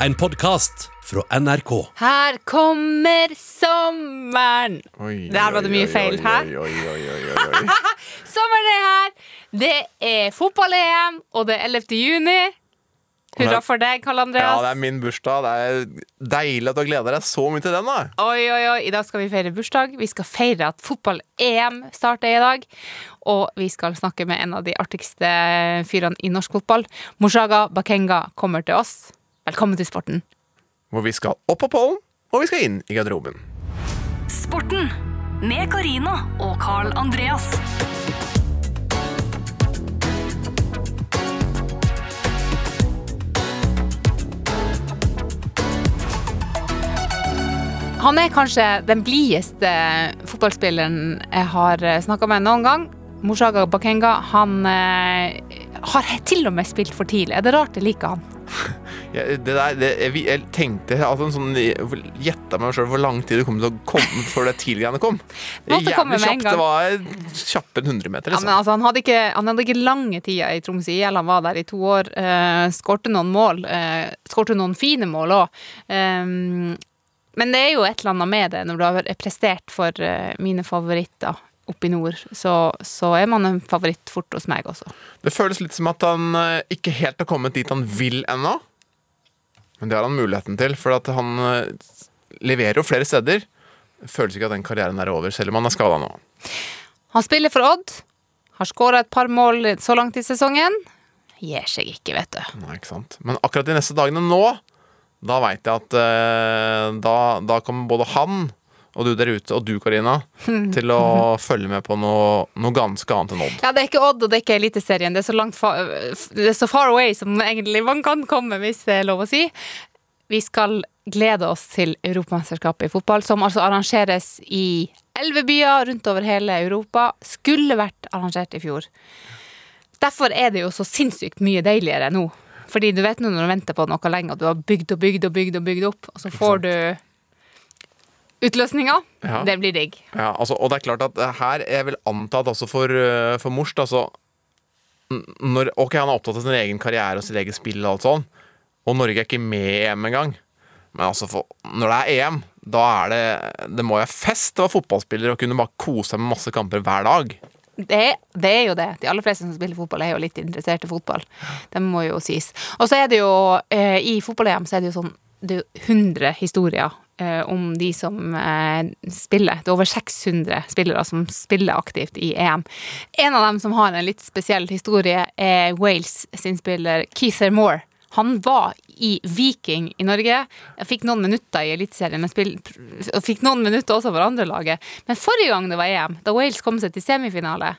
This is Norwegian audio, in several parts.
En podkast fra NRK. Her kommer sommeren! Oi, Der var det mye oi, feil, Her. oi. Sommeren er her! Det er fotball-EM, og det er 11. juni. Hurra for deg, Karl Andreas. Ja, det er min bursdag. Det er deilig at du har gleda deg så mye til den. da Oi, oi, oi, I dag skal vi feire bursdag. Vi skal feire at fotball-EM starter i dag. Og vi skal snakke med en av de artigste fyrene i norsk fotball. Moshaga Bakenga kommer til oss. Velkommen til sporten. Hvor vi skal opp på pollen, og vi skal inn i garderoben. Sporten med Karina og Carl Andreas. Han er kanskje den blideste fotballspilleren jeg har snakka med noen gang. Moshaga Bakenga han eh, har til og med spilt for tidlig. Er det rart jeg liker han? Jeg, det der, det, jeg, jeg tenkte altså en sånn, Gjetta meg sjøl hvor lang tid det kom til å komme før det tidligere kom. Det er jævlig kjapt. Det var kjappe en 100 meter. Ja, Liksom. altså, han, hadde ikke, han hadde ikke lange tida i Troms IL. Han var der i to år. Uh, Skårte noen mål. Uh, Skårte noen fine mål òg. men det er jo et eller annet med det når du har prestert for eh, mine favoritter oppe i nord. Så, så er man en favoritt fort hos meg også. Det føles litt som at han eh, ikke helt har kommet dit han vil ennå. Men det har han muligheten til, for at han eh, leverer jo flere steder. Det føles ikke at den karrieren er over, selv om han er skada nå. Han spiller for Odd. Har skåra et par mål så langt i sesongen. Gir seg ikke, vet du. Nei, ikke sant? Men akkurat de neste dagene nå, da veit jeg at eh, da, da kommer både han og du der ute, og du Karina, til å følge med på noe, noe ganske annet enn Odd. Ja, Det er ikke Odd og det er ikke Eliteserien. Det er så langt fa det er så far away som egentlig man kan komme, hvis det er lov å si. Vi skal glede oss til Europamesterskapet i fotball, som altså arrangeres i elleve byer rundt over hele Europa. Skulle vært arrangert i fjor. Derfor er det jo så sinnssykt mye deiligere nå. Fordi du vet nå når du venter på noe lenge, at du har bygd og bygd og bygd og bygd opp, og så får du utløsninga. Ja. Det blir digg. Ja, altså, og det er klart at eh, her Jeg vil anta at også for, eh, for Morst altså, når, Ok, han er opptatt av sin egen karriere og sitt eget spill, og alt sånn og Norge er ikke med i EM engang. Men altså, for, når det er EM, da er det Det må være fest å være fotballspiller og kunne bare kose seg med masse kamper hver dag. Det, det er jo det. De aller fleste som spiller fotball, er jo litt interessert i fotball. Det må jo sies. Og så er det jo eh, I fotball-EM så er det jo sånn Det er jo 100 historier om de som eh, spiller. Det er over 600 spillere som spiller aktivt i EM. En av dem som har en litt spesiell historie, er Wales sin spiller Keither Moore. Han var i Viking i Norge. Jeg fikk noen minutter i Eliteserien, og fikk noen minutter også for andrelaget. Men forrige gang det var EM, da Wales kom seg til semifinale,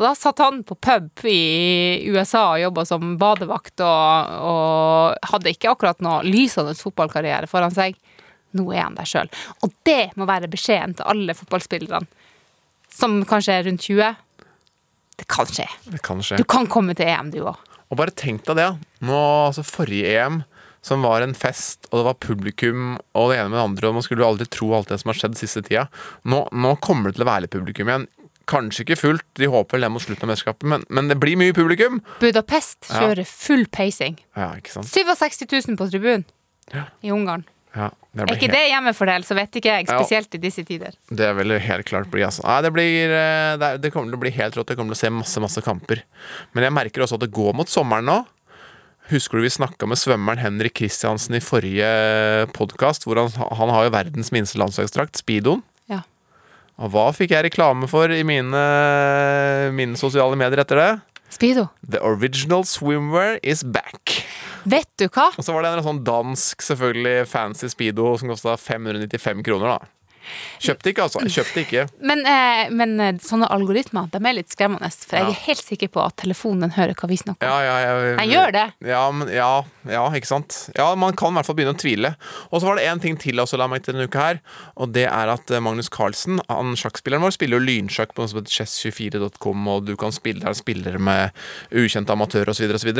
da satt han på pub i USA og jobba som badevakt og, og hadde ikke akkurat noe lysende fotballkarriere foran seg. Nå er han der sjøl. Og det må være beskjeden til alle fotballspillerne som kanskje er rundt 20. Det kan skje. Det kan skje. Du kan komme til EM, du òg. Og bare tenk deg det. Nå, altså Forrige EM, som var en fest, og det var publikum og det ene med det andre, og man skulle jo aldri tro alt det som har skjedd siste tida. Nå, nå kommer det til å være litt publikum igjen. Kanskje ikke fullt, de håper det mot slutten av mesterskapet, men, men det blir mye publikum. Budapest Ja. kjører full peising. Ja, ikke sant? 67 000 på tribunen Ja. i Ungarn. Ja, det, Er ikke helt, det hjemmefordel, så vet ikke jeg, Ja. spesielt i disse tider. det vil helt klart bli, altså. Nei, det blir eh, det, er- kommer til å bli helt rått. Jeg kommer til å se masse, masse kamper. Men jeg merker også at det går mot sommeren nå. Husker du vi snakka med svømmeren Henrik Kristiansen i forrige podkast? Han, han har jo verdens minste landslagsdrakt, speedoen. Ja. Og hva fikk jeg reklame for i mine, mine sosiale medier etter det? Speedo. The original swimwear is back. Vet du hva? Og så var det en sånn dansk, selvfølgelig fancy speedo som kosta 595 kroner, da. Kjøpte ikke, altså. Kjøpte ikke. Men, eh, men eh, sånne algoritmer de er litt skremmende. For jeg Ja. er helt sikker på at telefonen hører hva vi snakker om. Ja, ja, Den gjør det. Ja, men, ja, ja, ikke sant? Ja, Man kan i hvert fall begynne å tvile. Og så var det én ting til også, la meg til denne uka her. Og det er at eh, Magnus Carlsen, han sjakkspilleren vår, spiller jo lynsjakk på noe som heter chess24.com, og du kan spille der spillere med ukjente amatører osv. osv.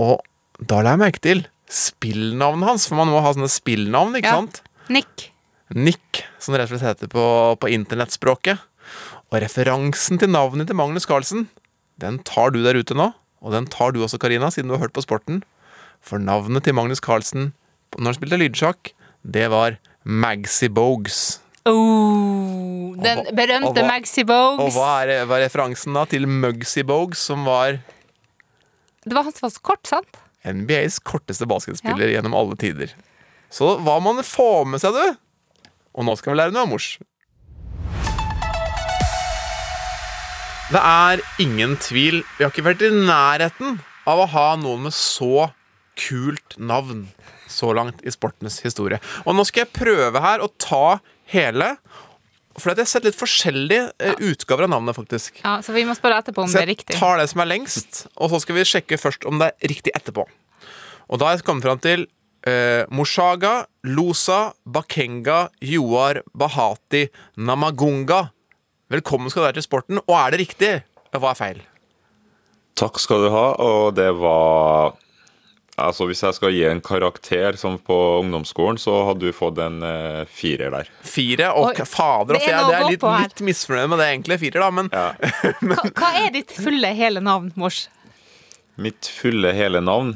Og da la jeg merke til spillnavnet hans, for man må ha sånne spillnavn, ikke Ja. sant? Nick. Nick, som det rett og slett heter på, på internettspråket. Og referansen til navnet til Magnus Carlsen, den tar du der ute nå. Og den tar du også, Karina, siden du har hørt på Sporten. For navnet til Magnus Carlsen når han spilte lydsjakk, det var Magsie Bogues. Oh, den berømte hva- Bogues. Og hva er, hva er referansen da til Muggsy Bogues, som var Det var han som var så kort, sant? NBAs korteste basketspiller gjennom alle tider. Så hva må man få med seg, du? Og nå skal vi lære noe av mors. Det er ingen tvil. Vi har ikke vært i nærheten av å ha noen med så kult navn så langt i sportens historie. Og nå skal jeg prøve her å ta hele. For jeg har sett litt forskjellige ja. utgaver av navnet, faktisk. Ja, Så vi må spørre etterpå om Så det er riktig. Så jeg tar det som er lengst, og så skal vi sjekke først om det er riktig etterpå. Og da har jeg kommet fram til eh, Moshaga, Losa, Bakenga, Joar, Bahati, Namagunga. Velkommen skal du være til sporten. Og er det riktig? Hva er feil? Takk skal du ha, og det var Altså, hvis jeg skal gi en karakter som på ungdomsskolen, så hadde du fått en eh, firer der. Fire? Og Oi, fader, det altså, er jeg, det er litt, litt misfornøyd med det, egentlig. Firer, da, men Ja. Hva, hva er ditt fulle hele navn, mors? Mitt fulle hele navn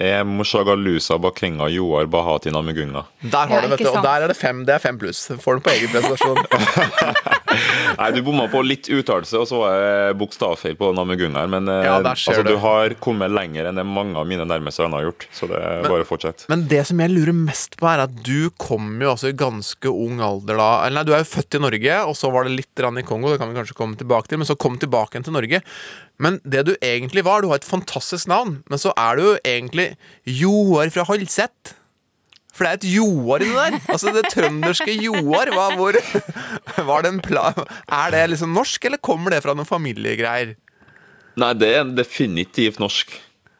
er Lusa Bakenga Joar Bahati Namugunga. der har Ja, du, vet du. Og der er det fem. Det er fem pluss. Får den på egen presentasjon. Nei, du bomma på litt uttalelse, og så var det bokstavfeil på Namugunga her. Men eh, Ja, der ser altså, du. du har kommet lenger enn det mange av mine nærmeste venner har gjort. Så det er bare å fortsette. Men det som jeg lurer mest på, er at du kom jo altså i ganske ung alder da. Eller nei, du er jo født i Norge, og så var det litt i Kongo, det kan vi kanskje komme tilbake til, men så kom tilbake igjen til Norge. Men det du egentlig var, du har et fantastisk navn, men så er du jo egentlig Joar fra Halset. For det er et Joar inni der. Altså det trønderske Joar. Hva, hvor, var det en pla er det liksom norsk, eller kommer det fra noen familiegreier? Nei, det er definitivt norsk.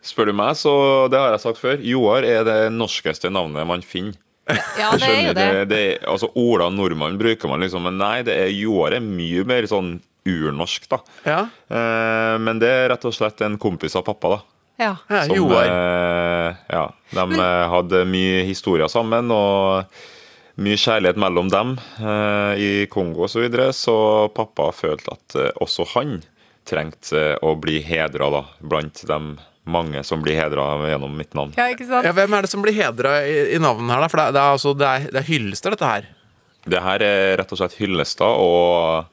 Spør du meg, så det har jeg sagt før. Joar er det norskeste navnet man finner. Ja, det er jo det. det, det er, altså Ola nordmann bruker man liksom, men nei, det er Joar er mye mer sånn urnorsk, da. Ja, Eh, men det er rett og slett en kompis av pappa, da. Ja. ja Som, Joar. eh, ja, de men... hadde mye historier sammen, og mye kjærlighet mellom dem eh, i Kongo osv. Så, videre, så pappa følte at eh, også han trengte eh, å bli hedra blant de mange som blir hedra gjennom mitt navn. ja, ikke sant? Ja, hvem er det som blir hedra i, i navnet her, da? For det, er- det er altså det er, det er hyllester, dette her. Det her er rett og slett hyllester og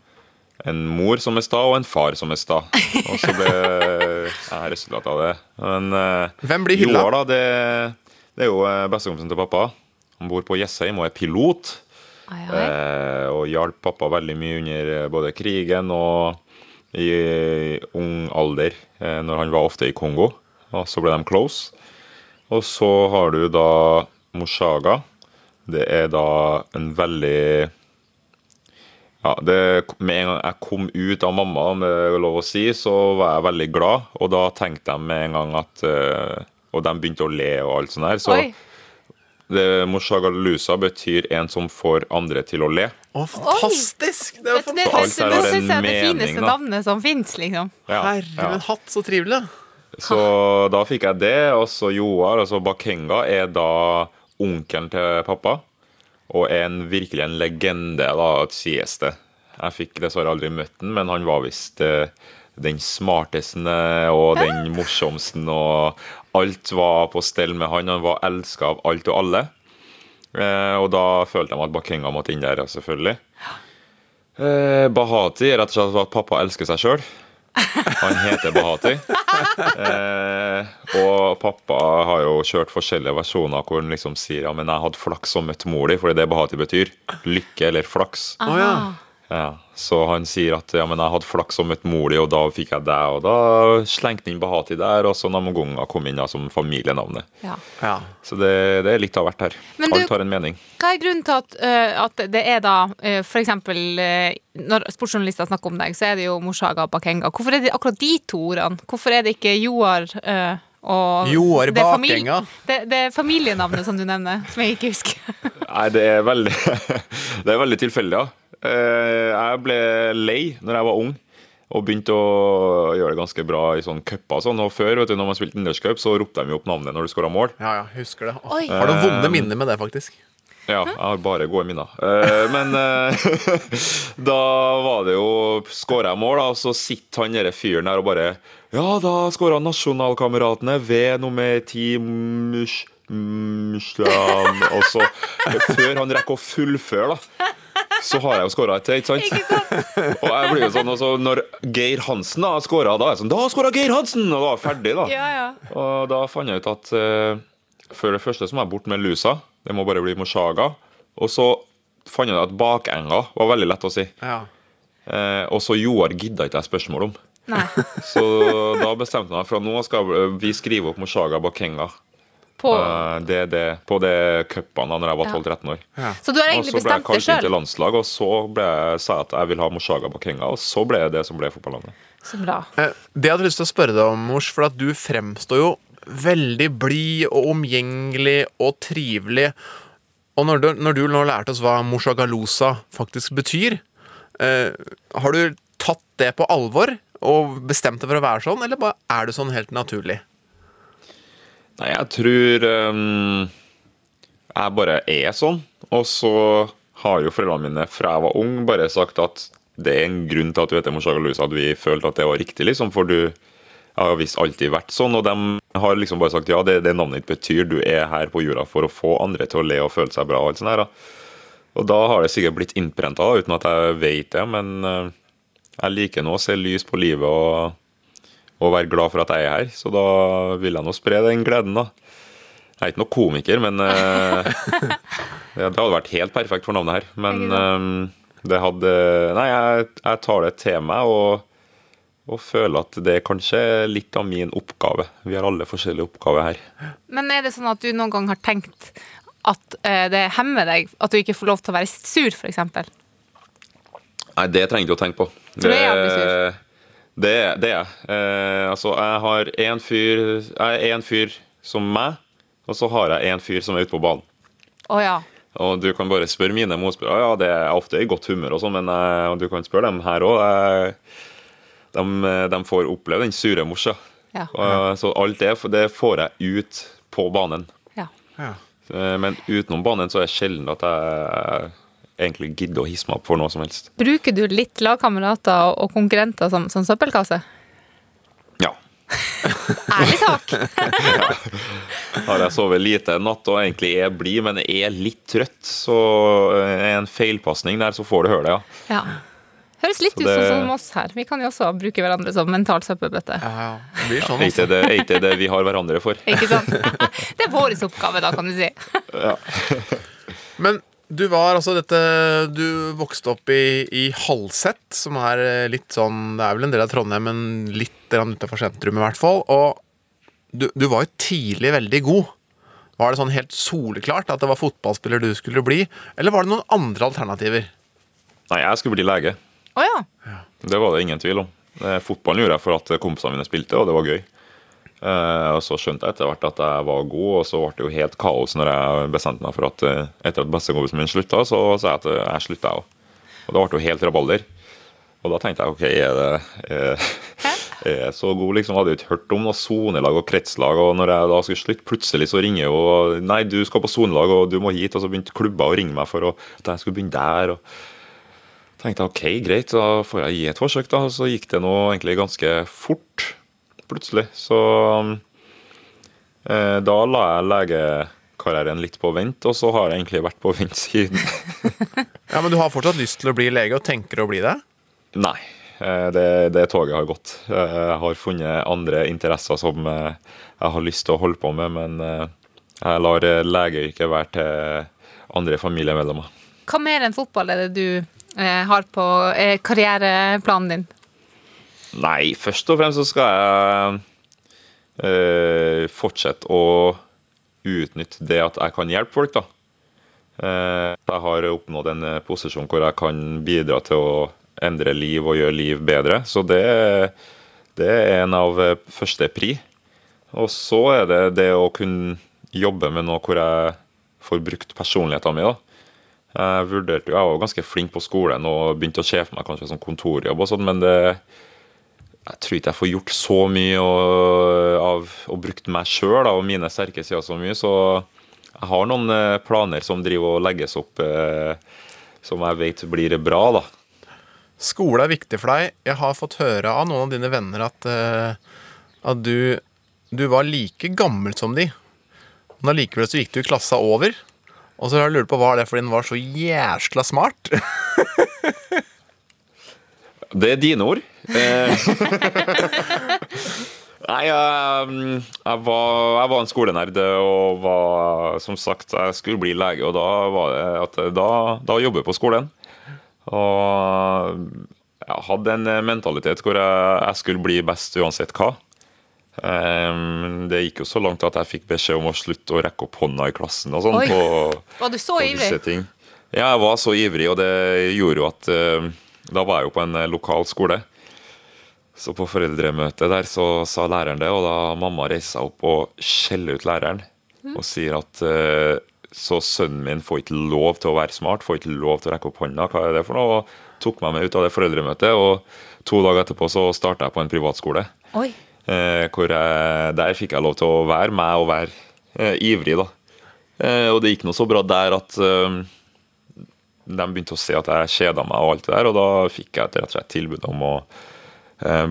en mor som er sta, og en far som er sta. Og så ble jeg resultatet av det. Men eh, Hvem blir hylla? Joar, da, det, det er jo eh, bestekompisen til pappa. Han bor på Jessheim og er pilot. Ai, ai. Eh, og hjalp pappa veldig mye under eh, både krigen og i ung alder, eh, når han var ofte i Kongo. Og så ble de close. Og så har du da Moshaga. Det er da en veldig ja, det, Med en gang jeg kom ut av mamma, om det er lov å si, så var jeg veldig glad. Og da tenkte jeg med en gang at eh, Og de begynte å le og alt sånt her. Så Oi. det Moshagalusa betyr en som får andre til å le. Å, fantastisk! Det er Det, det, det syns jeg er det mening, fineste da. navnet som fins, liksom. Ja, Herre ja. min hatt, så trivelig. Så da fikk jeg det. Og så Joar, altså Bakenga, er da onkelen til pappa. Og en, virkelig en legende, da, sies det. Jeg fikk dessverre aldri møtt den, men han var visst eh, den smarteste og den morsomste. Og alt var på stell med han. Han var elska av alt og alle. Eh, og da følte meg at Bakenga måtte inn der, selvfølgelig. Eh, Bahati rett og slett at pappa elsker seg sjøl. Han heter Bahati. Eh, og pappa har jo kjørt forskjellige versjoner hvor han liksom sier ja, men jeg hadde flaks og møtt mor di, for det er det Bahati betyr. Lykke eller flaks. Å ja. Så han sier at ja, men jeg hadde flaks og et mor di, og da fikk jeg deg. Og da slengte han inn Bahati der, og så Namogunga kom inn da som familienavnet. Ja. ja. Så det, det er litt av hvert her. Men du- Alt har en mening. Hva er grunnen til at, uh, at det er da uh, for eksempel eh, Når sportsjournalister snakker om deg, så er det jo Moshaga og Bakenga. Hvorfor er det akkurat de to ordene? Hvorfor er det ikke Joar uh, og Joar det Bakenga. Det, det er familienavnet som du nevner, som jeg ikke husker. Nei, det er veldig Det er veldig tilfeldig, ja. Eh, Jeg ble lei når jeg var ung. Og begynte å gjøre det ganske bra i sånn cuper og sånn. Og før, vet du, når man spilte innendørscup, så ropte de jo opp navnet når du skåra mål. Ja, ja, husker det. Oi. Har du vonde minner med det, faktisk? Ja, jeg har bare gode minner. Eh, men eh, da var det jo Skåra jeg mål, da, og så sitter han derre fyren der og bare Ja, da skåra nasjonalkameratene ved nummer ti Mush Muslam Og så, før han rekker å fullføre, da så har jeg jo skåra et, ikke sant? Og jeg blir jo sånn, og så når Geir Hansen da skåra, da er jeg sånn Da skåra Geir Hansen! Og da er jeg ferdig, da. Ja, ja. Og da fant jeg ut at uh, for det første så må jeg bort med lusa. Det må bare bli Moshaga. Og så fant jeg ut at bakenga var veldig lett å si. Ja. Uh, og så Joar gidda ikke jeg spørsmål om. Nei. Så da bestemte jeg meg for at nå skal vi skrive opp Moshaga Bakenga. På, uh, det, det, på det cupene da når jeg var 12-13 år. så du har egentlig bestemt Og egentlig så ble jeg kalt inn til sjøl? landslag, og så ble jeg, sa jeg at jeg vil ha Moshaga Bakenga, og så ble det det som ble fotballandet. Så bra. Eh, Det jeg hadde lyst til å spørre deg om, Mors, for at du fremstår jo veldig blid og omgjengelig og trivelig. Og når du, når du nå lærte oss hva moshagalosa faktisk betyr, eh, har du tatt det på alvor og bestemt deg for å være sånn, eller bare er det sånn helt naturlig? Nei, jeg tror um, jeg bare er sånn. Og så har jo foreldrene mine fra jeg var ung bare sagt at det er en grunn til at du heter Moshagalus, at vi følte at det var riktig, liksom. For du har visst alltid vært sånn, og de har liksom bare sagt ja, det, det navnet ditt betyr du er her på jorda for å få andre til å le og føle seg bra. Og alt sånt her, da. Og da har det sikkert blitt innprenta, uten at jeg vet det. Men eh, jeg liker nå å se lys på livet og, og være glad for at jeg er her. Så da vil jeg nå spre den gleden, da. Jeg er ikke noen komiker, men eh, Det hadde vært helt perfekt for navnet her. Men eh, det hadde Nei, jeg, jeg tar det til meg og, og føler at det er kanskje litt av min oppgave. Vi har alle forskjellige oppgaver her. Men er det sånn at du noen gang har tenkt at eh, det hemmer deg at du ikke får lov til å være sur, f.eks.? Nei, det trenger du å tenke på. Så du er aldri sur? Det, det er jeg. Eh, altså, jeg har én fyr Jeg er én fyr som meg, og så har jeg én fyr som er ute på banen. Å ja. Og du kan bare spørre mine motspillere. Ja, det er ofte i godt humør og sånn, men eh, du kan spørre dem her òg. De, de får oppleve den sure morsa. Ja. Og, Så alt det, det får jeg ut på banen. ja. Ja. Eh, Men utenom banen så er det sjelden at jeg egentlig gidde å hisse meg opp for noe som helst. Bruker du litt lagkamerater og konkurrenter som, som søppelkasse? Ja. Ærlig sak! Har jeg sovet lite en natt og egentlig er blid, men er litt trøtt, så er en feilpasning der, så får du høre det, ja. Ja. Høres litt Så ut det- sånn som oss her. Vi kan jo også bruke hverandre som mental søppelbøtte. Ja, ja. Det blir sånn, Er altså. ikke det, det vi har hverandre for? Ikke sant? Det er vår oppgave, da, kan du si. Men du var altså dette Du vokste opp i, i Halset, som er eh, litt sånn Det er vel en del av Trondheim, men litt utafor utenfor sentrum i hvert fall. Og du, du var jo tidlig veldig god. Var det sånn helt soleklart at det var fotballspiller du skulle bli, eller var det noen andre alternativer? Nei, jeg skulle bli lege. Oh, ja. Det var det ingen tvil om. Eh, Fotballen gjorde jeg for at kompisene mine spilte, og det var gøy. Eh, og Så skjønte jeg etter hvert at jeg var god, og så ble det jo helt kaos når jeg bestemte meg for at eh, etter at bestekompisen min slutta, så sa jeg at eh, jeg slutta, jeg òg. Og da ble det jo helt rabalder. Og da tenkte jeg OK, er det er, er jeg så god, liksom? Hadde jo ikke hørt om noe sonelag og kretslag. Og når jeg da skulle slutte, plutselig så ringer jo Nei, du skal på sonelag, og du må hit. Og så begynte klubber å ringe meg for at jeg skulle begynne der. og tenkte jeg, ok, greit, da får jeg gi et forsøk, da. Og så gikk det nå egentlig ganske fort, plutselig. Så eh, da la jeg legekarrieren litt på vent, og så har jeg egentlig vært på vent siden. Ja, Men du har fortsatt lyst til å bli lege, og tenker å bli det? Nei, eh, det, det toget har gått. Eh, Jeg har funnet andre interesser som eh, jeg har lyst til å holde på med, men jeg lar legeyrket være til andre familiemedlemmer. Hva mer enn fotball er det du har på karriereplanen din? Nei, først og fremst så skal jeg eh, fortsette å utnytte det at jeg kan hjelpe folk, da. Eh, jeg har oppnådd en eh, posisjon hvor jeg kan bidra til å endre liv og gjøre liv bedre. Så det, det er en av første pri. Og så er det det å kunne jobbe med noe hvor jeg får brukt personligheten min. da. Jeg vurderte jo, jeg var ganske flink på skolen og begynte å se for meg kanskje som kontorjobb, og sånn, men det, jeg tror ikke jeg får gjort så mye og, av, og brukt meg sjøl og mine sterke sider så mye. Så jeg har noen eh, planer som driver og legges opp, eh, som jeg vet blir bra, da. Skole er viktig for deg. Jeg har fått høre av noen av dine venner at, eh, at du, du var like gammel som de. Men allikevel så gikk du klassa over. Og så har jeg lurt på hva er det fordi den var så jæskla smart. Det er dine ord. Eh, Nei, jeg, mm, jeg, var, jeg var en skolenerd og var, som sagt, jeg skulle bli lege. Og da var det at da, da jobber jeg på skolen. Og jeg hadde en mentalitet hvor jeg, jeg skulle bli best uansett hva. Det gikk jo så langt at jeg fikk beskjed om å slutte å rekke opp hånda i klassen. og sånn Var du så ivrig? Ja, jeg var så ivrig, og det gjorde jo at eh, Da var jeg jo på en eh, lokal skole. Så på foreldremøtet der så sa læreren det, og da mamma reiste seg opp og skjeller ut læreren. Og sier at eh, så sønnen min får ikke lov til å være smart, får ikke lov til å rekke opp hånda. Hva er det for noe? Og tok meg med ut av det foreldremøtet. Og to dager etterpå så starta jeg på en privatskole. Oi. Eh, hvor jeg, der fikk jeg lov til å være meg og være eh, ivrig, da. Eh, og det gikk nå så bra der at eh, de begynte å se at jeg kjeda meg og alt det der, og da fikk jeg rett og slett tilbud om å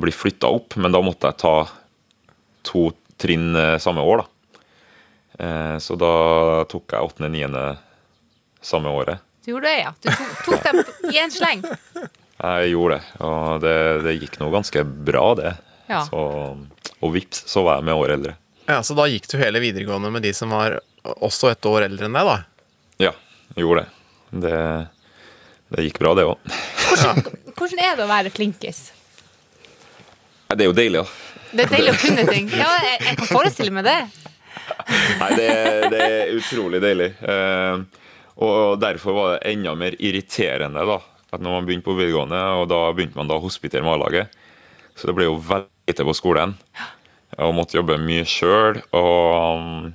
bli flytta opp, men da måtte jeg ta to trinn eh, samme år, da. Eh, så da tok jeg åttende, niende samme året. Du gjorde det, ja. Du tok, tok dem i en sleng. Jeg gjorde det, og det, det gikk nå ganske bra, det. Ja. Så, og vips, så var jeg med år eldre. Ja, Så da gikk du hele videregående med de som var også et år eldre enn deg, da? Ja, jeg gjorde det. Det, det gikk bra, det òg. Hvordan er det å være flinkis? Det er jo deilig, da. Det er deilig å kunne ting. Ja, jeg, jeg kan forestille meg det. Nei, det, det er utrolig deilig. Eh, og derfor var det enda mer irriterende da, at når man begynte på videregående, og da begynte man da å hospitere med A-laget. Så det ble jo veldig lite på skolen. Og måtte jobbe mye sjøl. Og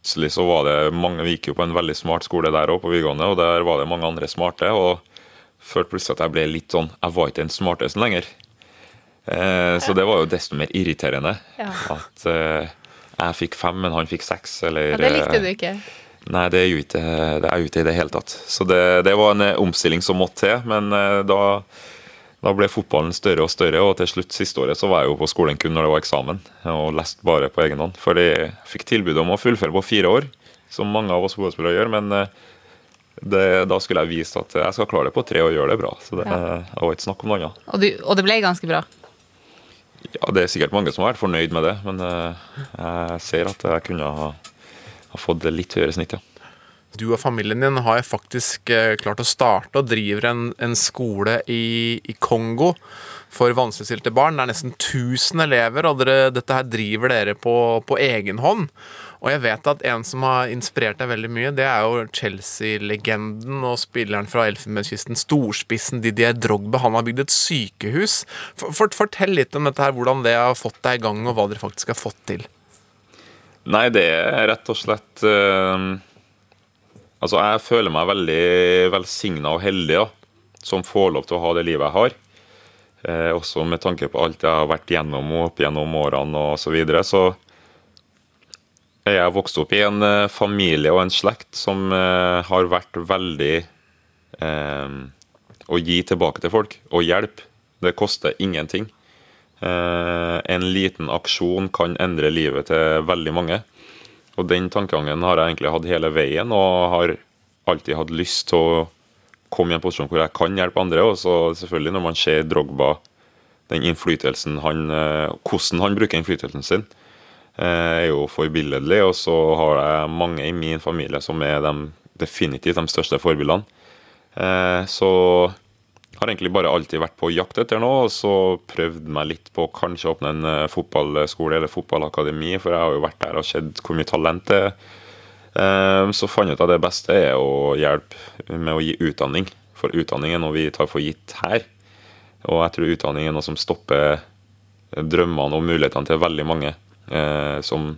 plutselig så var det mange Vi gikk jo på en veldig smart skole der òg, på videregående, og der var det mange andre smarte. Og følte plutselig at jeg ble litt sånn Jeg var ikke den smarteste lenger. Eh, så det var jo desto mer irriterende. Ja. At eh, jeg fikk fem, men han fikk seks. Eller, Ja, det likte du eh, ikke. Nei, det er jo ikke det, er jo ikke i det hele tatt. Så det, det var en omstilling som måtte til. Men da, da ble fotballen større og større, og til slutt siste året så var jeg jo på skolen kun når det var eksamen. Og leste bare på egen hånd. Fordi jeg fikk tilbud om å fullføre på fire år, som mange av oss fotballspillere gjør. Men det, da skulle jeg vist at jeg skal klare det på tre og gjøre det bra. Så det, Ja. det var ikke snakk om noe annet. Og, du, og det ble ganske bra. Ja, det er sikkert mange som har vært fornøyd med det, men eh, jeg ser at jeg kunne ha, ha fått litt høyere snitt, ja. Du og familien din har faktisk eh, klart å starte og driver en, en skole i, i Kongo for vanskeligstilte barn. Det er nesten 1000 elever, og dere, dette her driver dere på, på egen hånd. Og jeg vet at en som har inspirert deg veldig mye, det er jo Chelsea-legenden og spilleren fra Elfenbenskysten, storspissen Didier Drogbe. Han har bygd et sykehus. For, for, fortell litt om dette her, hvordan det har fått deg i gang, og hva dere faktisk har fått til. Nei, det er rett og slett eh, Altså, jeg føler meg veldig velsigna og heldig da, som får lov til å ha det livet jeg har. Eh, også med tanke på alt jeg har vært gjennom og opp gjennom årene og så videre. Så jeg vokst opp i en eh, familie og en slekt som eh, har vært veldig eh, å gi tilbake til folk og hjelpe. Det koster ingenting. Eh, en liten aksjon kan endre livet til veldig mange. Og den tankegangen har jeg egentlig hatt hele veien, og har alltid hatt lyst til å komme i en posisjon hvor jeg kan hjelpe andre. Og så selvfølgelig når man ser Drogba, den innflytelsen han eh, Hvordan han bruker innflytelsen sin, er jo forbilledlig. Og så har jeg mange i min familie som er de, definitivt de største forbildene. Eh, Så har egentlig bare alltid vært på jakt etter noe, og så prøvd meg litt på kanskje åpne en eh, fotballskole eller fotballakademi, for jeg har jo vært der og sett hvor mye talent det er. Eh, Så fant jeg ut at det beste er å hjelpe med å gi utdanning, for utdanning er noe vi tar for gitt her. Og jeg tror utdanning er noe som stopper drømmene og mulighetene til veldig mange eh, som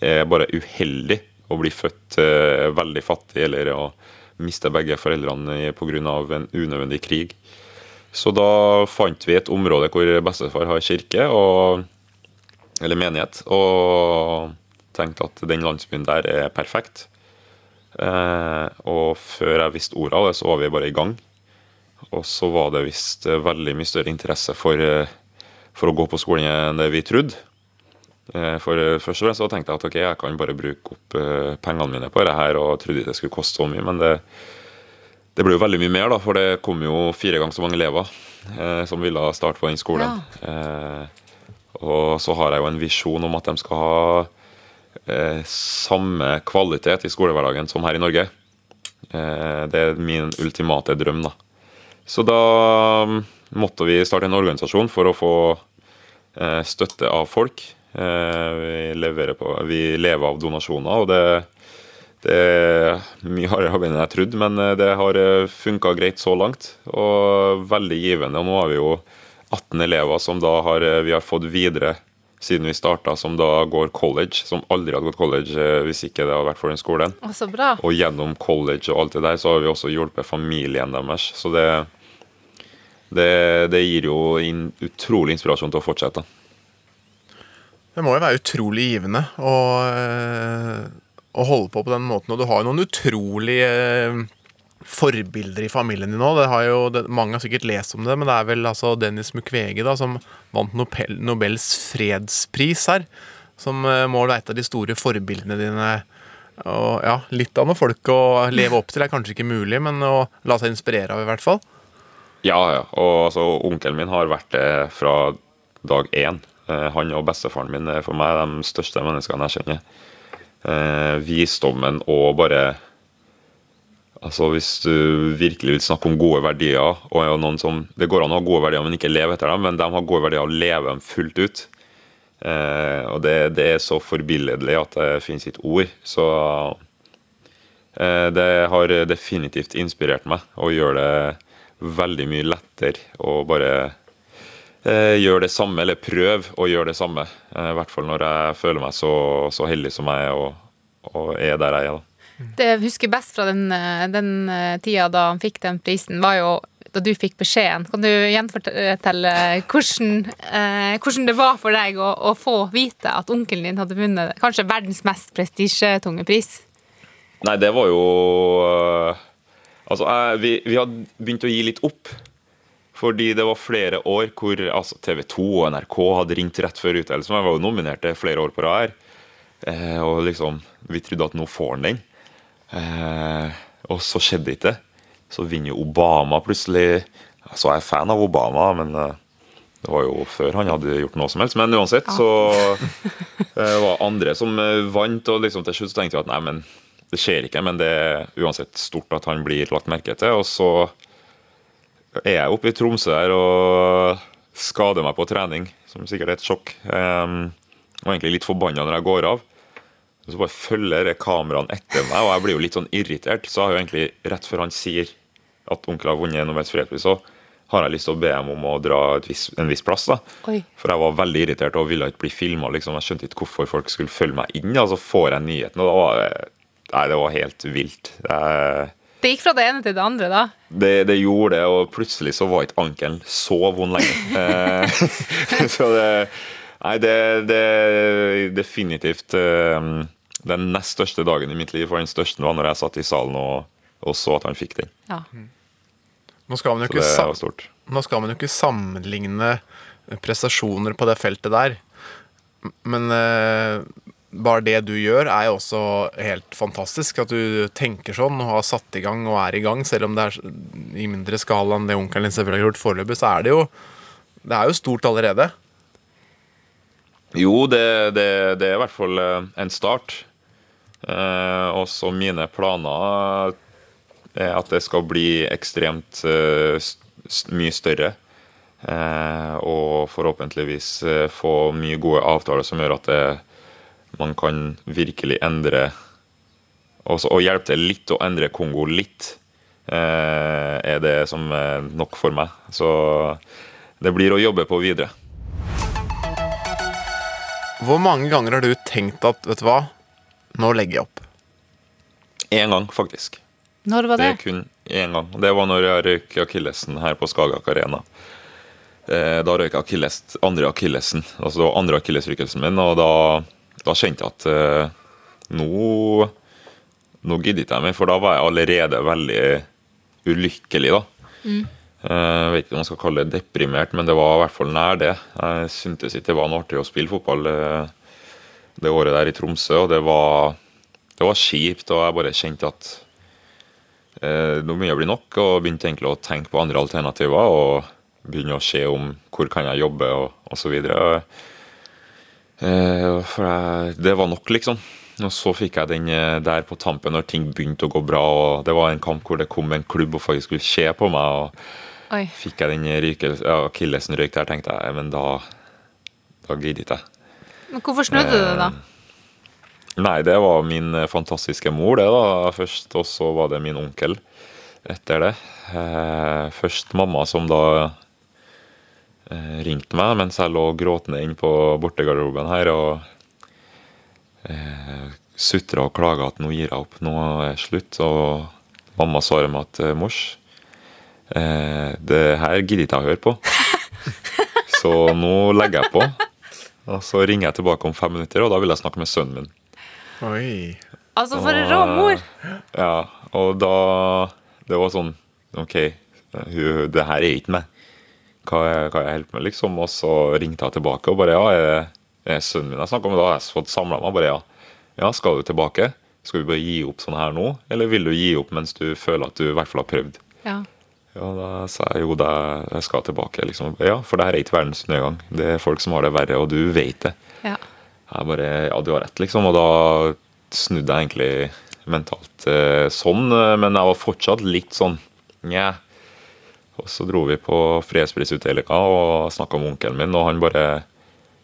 er bare uheldig å bli født eh, veldig fattig eller å miste begge foreldrene pga. en unødvendig krig. Så da fant vi et område hvor bestefar har kirke, og, eller menighet, og tenkte at den landsbyen der er perfekt. Eh, og før jeg visste ordet av det, så var vi bare i gang. Og så var det visst eh, veldig mye større interesse for, eh, for å gå på skolen enn det vi trodde. Eh, For eh, først og fremst så tenkte jeg at ok, jeg kan bare bruke opp eh, pengene mine på det her, og trodde det skulle koste så mye, men det, det ble jo veldig mye mer, da, for det kom jo fire ganger så mange elever eh, som ville starte på den skolen. Eh, og så har jeg jo en visjon om at de skal ha eh, samme kvalitet i skolehverdagen som her i Norge. Eh, det er min ultimate drøm, da. Så da mm, måtte vi starte en organisasjon for å få eh, støtte av folk. Eh, vi, leverer på, vi lever av donasjoner, og det, det er mye hardere enn jeg trodde, men eh, det har funka greit så langt. Og veldig givende. Og nå har vi jo 18 elever som da har, eh, vi har fått videre siden vi starta, som da går college. Som aldri hadde gått college eh, hvis ikke det hadde vært for den skolen. Og, så bra. Og gjennom college og alt det der, så har vi også hjulpet familien deres. Så det, det, det gir jo in, utrolig inspirasjon til å fortsette. Det må jo være utrolig givende å, eh, å holde på på den måten. Og du har jo noen utrolige eh, forbilder i familien din det, mange har sikkert lest om det, men det er vel altså Dennis Mukwege da, som vant Nobel, Nobels fredspris her. Som eh, må være et av de store forbildene dine. Og ja, Litt av noe folk å leve opp til er kanskje ikke mulig, men å la seg inspirere av i hvert fall. Ja, ja. Og altså, onkelen min har vært det fra dag én. Eh, Han og bestefaren min er for meg de største menneskene jeg kjenner. Eh, visdommen og bare Altså Hvis du virkelig vil snakke om gode verdier og noen som, Det går an å ha gode verdier, men ikke leve etter dem, men de har gode verdier og lever dem fullt ut. Eh, og det, det er så forbilledlig at det finnes ikke ord. Så eh, det har definitivt inspirert meg og gjør det veldig mye lettere å bare eh, gjøre det samme, eller prøv å gjøre det samme. Eh, I hvert fall når jeg føler meg så, så heldig som jeg er, og, og er der jeg er. da. Det jeg husker best fra den, eh, den tida da han fikk den prisen, var jo da du fikk beskjeden. Kan du gjenfortelle hvordan, eh, hvordan det var for deg å, å få vite at onkelen din hadde vunnet kanskje verdens mest prestisjetunge pris? Nei, det var jo Altså, jeg, vi, vi hadde begynt å gi litt opp. Fordi det var flere år hvor altså, TV 2 og NRK hadde ringt rett før utdelelsen. Jeg var jo nominert til flere år på rad her. Eh, og liksom, vi trodde at nå får han den. Eh, og så skjedde det ikke. Så vinner jo Obama plutselig. Altså, jeg er fan av Obama, men eh, det var jo før han hadde gjort noe som helst. Men uansett så eh, var andre som eh, vant, og liksom til slutt tenkte vi at nei, men det skjer ikke. Men det er uansett stort at han blir lagt merke til. Og så er jeg oppe i Tromsø her og skader meg på trening, som sikkert er et sjokk. Um, og egentlig litt forbanna når jeg går av. Så bare følger kameraene etter meg, og jeg blir jo litt sånn irritert. Så har jeg jo egentlig, rett før han sier at onkel har vunnet Nobels fredspris, så har jeg lyst til å be ham om å dra et viss, en viss plass. da. Oi. For jeg var veldig irritert og ville ikke bli filma. Liksom. Jeg skjønte ikke hvorfor folk skulle følge meg inn. Og så får jeg nyheten, og da var det, nei, det var helt vilt. Jeg, Det gikk fra det ene til det andre, da. det, det gjorde det, og plutselig så var ikke ankelen så vond lenger. Eh, så det Nei, det det er definitivt eh, den nest største dagen i mitt liv. For den største var når jeg satt i salen og, og så at han fikk den. Ja. Nå skal man jo Så ikke, nå skal man jo ikke sammenligne prestasjoner på det feltet der. Men eh, bare det du gjør, er jo også helt fantastisk. At du tenker sånn og har satt i gang og er i gang. Selv om det er i mindre skala enn det onkelen din selvfølgelig har gjort foreløpig, så er det jo Det er jo stort allerede. Jo, det, det, det er i hvert fall eh, en start. Eh, og så mine planer er at det skal bli ekstremt eh, mye større. Eh, og forhåpentligvis eh, få mye gode avtaler som gjør at det, man kan virkelig endre også, Og hjelpe til litt å endre Kongo litt, eh, er det som er nok for meg. Så det blir å jobbe på videre. Hvor mange ganger har du tenkt at vet du hva, nå legger jeg opp? Én gang, faktisk. Når var Det det? kun én gang. Det var når jeg røyk akillesen her på Skagak Arena. Eh, Da røyk jeg akilles, andre akillesen. Altså det var andre akillesrykkelsen min, og da da kjente jeg at eh, nå Nå gidder ikke jeg mer, for da var jeg allerede veldig ulykkelig, da. Mm. Eh, Jeg vet ikke om man skal kalle det deprimert, men det var i hvert fall nær det. Jeg syntes ikke det var noe artig å spille fotball eh, det året der i Tromsø, og det var, det var kjipt, og jeg bare kjente at eh, nå begynner det å bli nok, og begynte egentlig å tenke på andre alternativer, og begynne å se om hvor kan jeg jobbe, og, og så videre. Eh, for det var nok, liksom. Og så fikk jeg den eh, der på tampen når ting begynte å gå bra, og det var en kamp hvor det kom en klubb og faktisk skulle se på meg, og Oi. fikk jeg den rykelsen, ja, akillesen røyk der, tenkte jeg, men da, da gidder ikke jeg. Men hvorfor snudde du det, da? Nei, det var min eh, fantastiske mor, det da, først, og så var det min onkel etter det. Eh, først mamma som da eh, ringte meg mens jeg lå gråtende inn på bortegarderoben her og eh, sutra og klaga at nå gir jeg opp, nå er det slutt. Og mamma svarer meg at eh, mors, eh, det her gidder ikke jeg å høre på. Så nå legger jeg på. Og så ringer jeg tilbake om fem minutter, og da vil jeg snakke med sønnen min. Oi. Altså, for en rå mor! Ja, og da Det var sånn OK, det her er ikke meg. Hva jeg, hva jeg holder på med, liksom? Og så ringte jeg tilbake og bare Ja, er, er sønnen min jeg snakker med? Da har jeg fått samla meg. Bare ja. Ja, skal du tilbake? Skal vi bare gi opp sånn her nå, eller vil du gi opp mens du føler at du i hvert fall har prøvd? Ja. Ja, da sa jeg jo da jeg skal tilbake. liksom. Ja, for det her er ikke verdens nødgang. Det er folk som har det verre, og du vet det. ja. Jeg bare Ja, du har rett, liksom. Og da snudde jeg egentlig mentalt eh, sånn, eh, men jeg var fortsatt litt sånn nja. Og så dro vi på fredsprisutdelinga og snakka med onkelen min, og han bare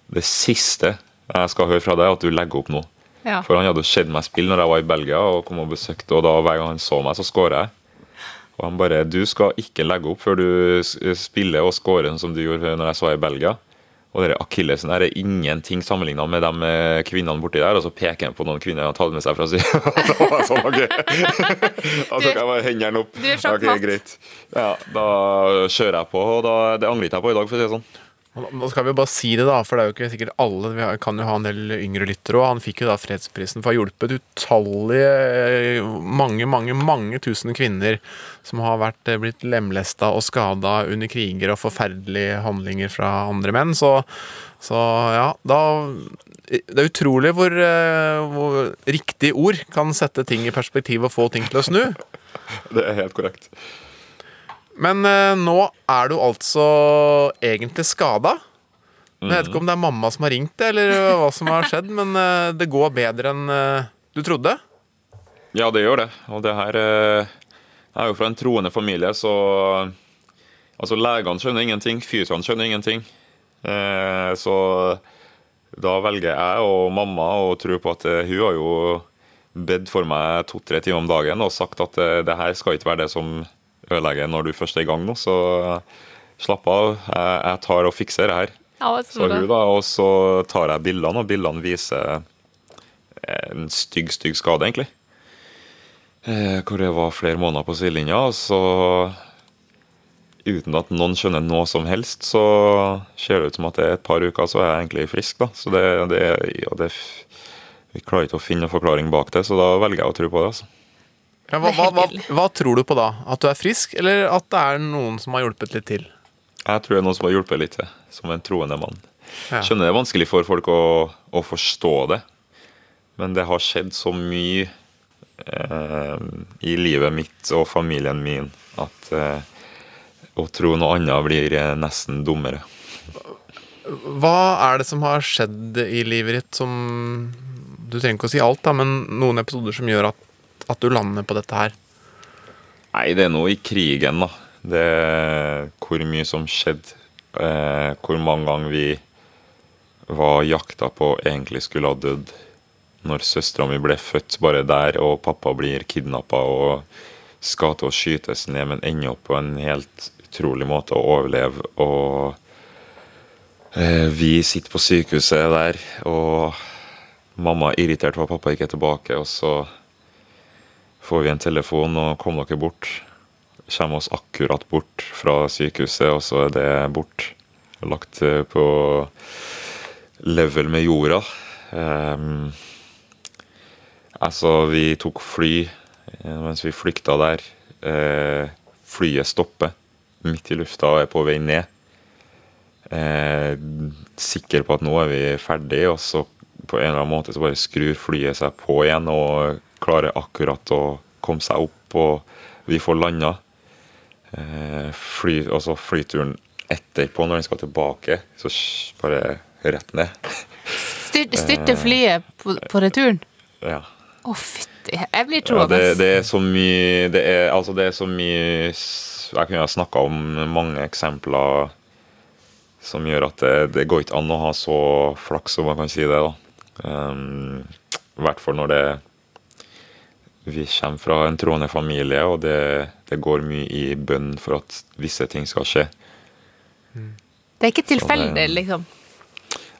Det siste jeg skal høre fra deg, er at du legger opp nå. Ja. For han hadde sett meg spille når jeg var i Belgia og kom og besøkte, og da hver gang han så meg, så skåra jeg. Og han bare Du skal ikke legge opp før du spiller og scorer sånn som du gjorde når jeg så i Belgia. Og dere akillesen her er ingenting sammenligna med de eh, kvinnene borti der. Og så peker han på noen kvinner han har tatt med seg fra si sånn, ok. Da tok jeg bare hendene opp. Du er sjakkmatt. Okay, greit. Ja, da kjører jeg på, og da, det angrer jeg på i dag, for å si det sånn. Nå skal vi bare si det, da, for det er jo ikke sikkert alle Vi kan jo ha en del yngre lyttere òg. Han fikk jo da fredsprisen for å ha hjulpet utallige mange, mange, mange tusen kvinner som har vært, eh, blitt lemlesta og skada under kriger og forferdelige handlinger fra andre menn. Så, så ja, da Det er utrolig hvor, eh, hvor riktig ord kan sette ting i perspektiv og få ting til å snu. Det er helt korrekt. Men eh, nå er du altså egentlig skada. Jeg vet ikke om det er mamma som har ringt eller hva som har skjedd, men eh, det går bedre enn eh, du trodde. Ja, det gjør det. Og det her eh, er jo fra en troende familie, så Altså, legene skjønner ingenting, fysioene skjønner ingenting. Eh, så da velger jeg og mamma å tro på at eh, hun har jo bedt for meg to-tre timer om dagen og sagt at eh, det her skal ikke være det som ødelegger når du først er i gang nå, så eh, slapp av. Jeg, jeg tar og fikser det her. Ja, så hun da, og så tar jeg bildene, og bildene viser en stygg, stygg skade, egentlig. Eh, hvor det var flere måneder på sidelinja, og så Uten at noen skjønner noe som helst, så ser det ut som at det er et par uker, så er jeg egentlig frisk, da. Så det, det, ja, det Vi klarer ikke å finne noen forklaring bak det, så da velger jeg å tro på det. altså. Ja, hva, hva, hva, hva tror du på da? At du er frisk, eller at det er noen som har hjulpet litt til? Jeg tror det er noen som har hjulpet litt til, som en troende mann. Ja. Skjønner det er vanskelig for folk å, å forstå det, men det har skjedd så mye eh, i livet mitt og familien min at eh, å tro noe annet blir eh, nesten dummere. Hva er det som har skjedd i livet ditt som Du trenger ikke å si alt, da, men noen episoder som gjør at, at du lander på dette her? Nei, det er noe i krigen, da. Det er hvor mye som skjedde. Eh, hvor mange ganger vi var jakta på egentlig skulle ha dødd. Når søstera mi ble født bare der, og pappa blir kidnappa og skal til å skytes ned, men ender opp på en helt utrolig måte å overleve. Og eh, vi sitter på sykehuset der, og mamma er irritert for at pappa ikke er tilbake, og så får vi en telefon og kom dere bort. Kommer oss akkurat bort fra sykehuset, og så er det bort. Lagt eh, på level med jorda. Um, altså, vi tok fly eh, mens vi flykta der. Uh, flyet stopper midt i lufta og er på vei ned. Eh, sikker på at nå er vi ferdig, og så på en eller annen måte så bare skrur flyet seg på igjen og klarer akkurat å komme seg opp, og vi får landa. Eh, fly, altså flyturen etterpå, når den skal tilbake, så bare rett ned. Styr, styrte flyet på, på returen? Ja. Å, fytti Jeg blir Ja, det, det er så mye det er, Altså, det er så mye Jeg kunne ha snakka om mange eksempler som gjør at det, det går ikke an å ha så flaks, om man kan si det. da. Um, I hvert fall når det vi kommer fra en troende familie, og det, det går mye i bønn for at visse ting skal skje. Det er ikke tilfeldig, det- liksom.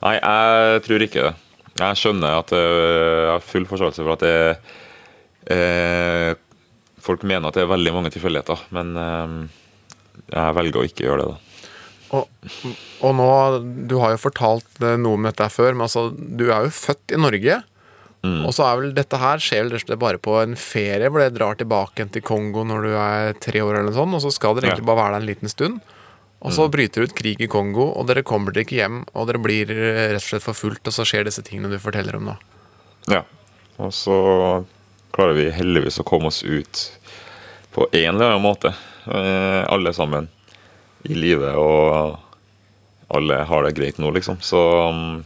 Nei, jeg tror ikke det. Jeg skjønner at øh, Jeg har full forståelse for at det eh, Folk mener at det er veldig mange tilfeldigheter, men eh, jeg velger å ikke gjøre det. da. Og, og nå, du har jo fortalt noe om dette før, men altså, du er jo født i Norge. Og så er vel dette her skjer vel bare på en ferie hvor det drar tilbake til Kongo når du er tre år, eller noe sånt, og så skal dere egentlig bare være der en liten stund. Og så bryter det ut krig i Kongo, og dere kommer dere ikke hjem, og dere blir rett og slett forfulgt, og så skjer disse tingene du forteller om nå. Ja. Og så klarer vi heldigvis å komme oss ut på en eller annen måte, eh, alle sammen, i live, og alle har det greit nå, liksom. Så um,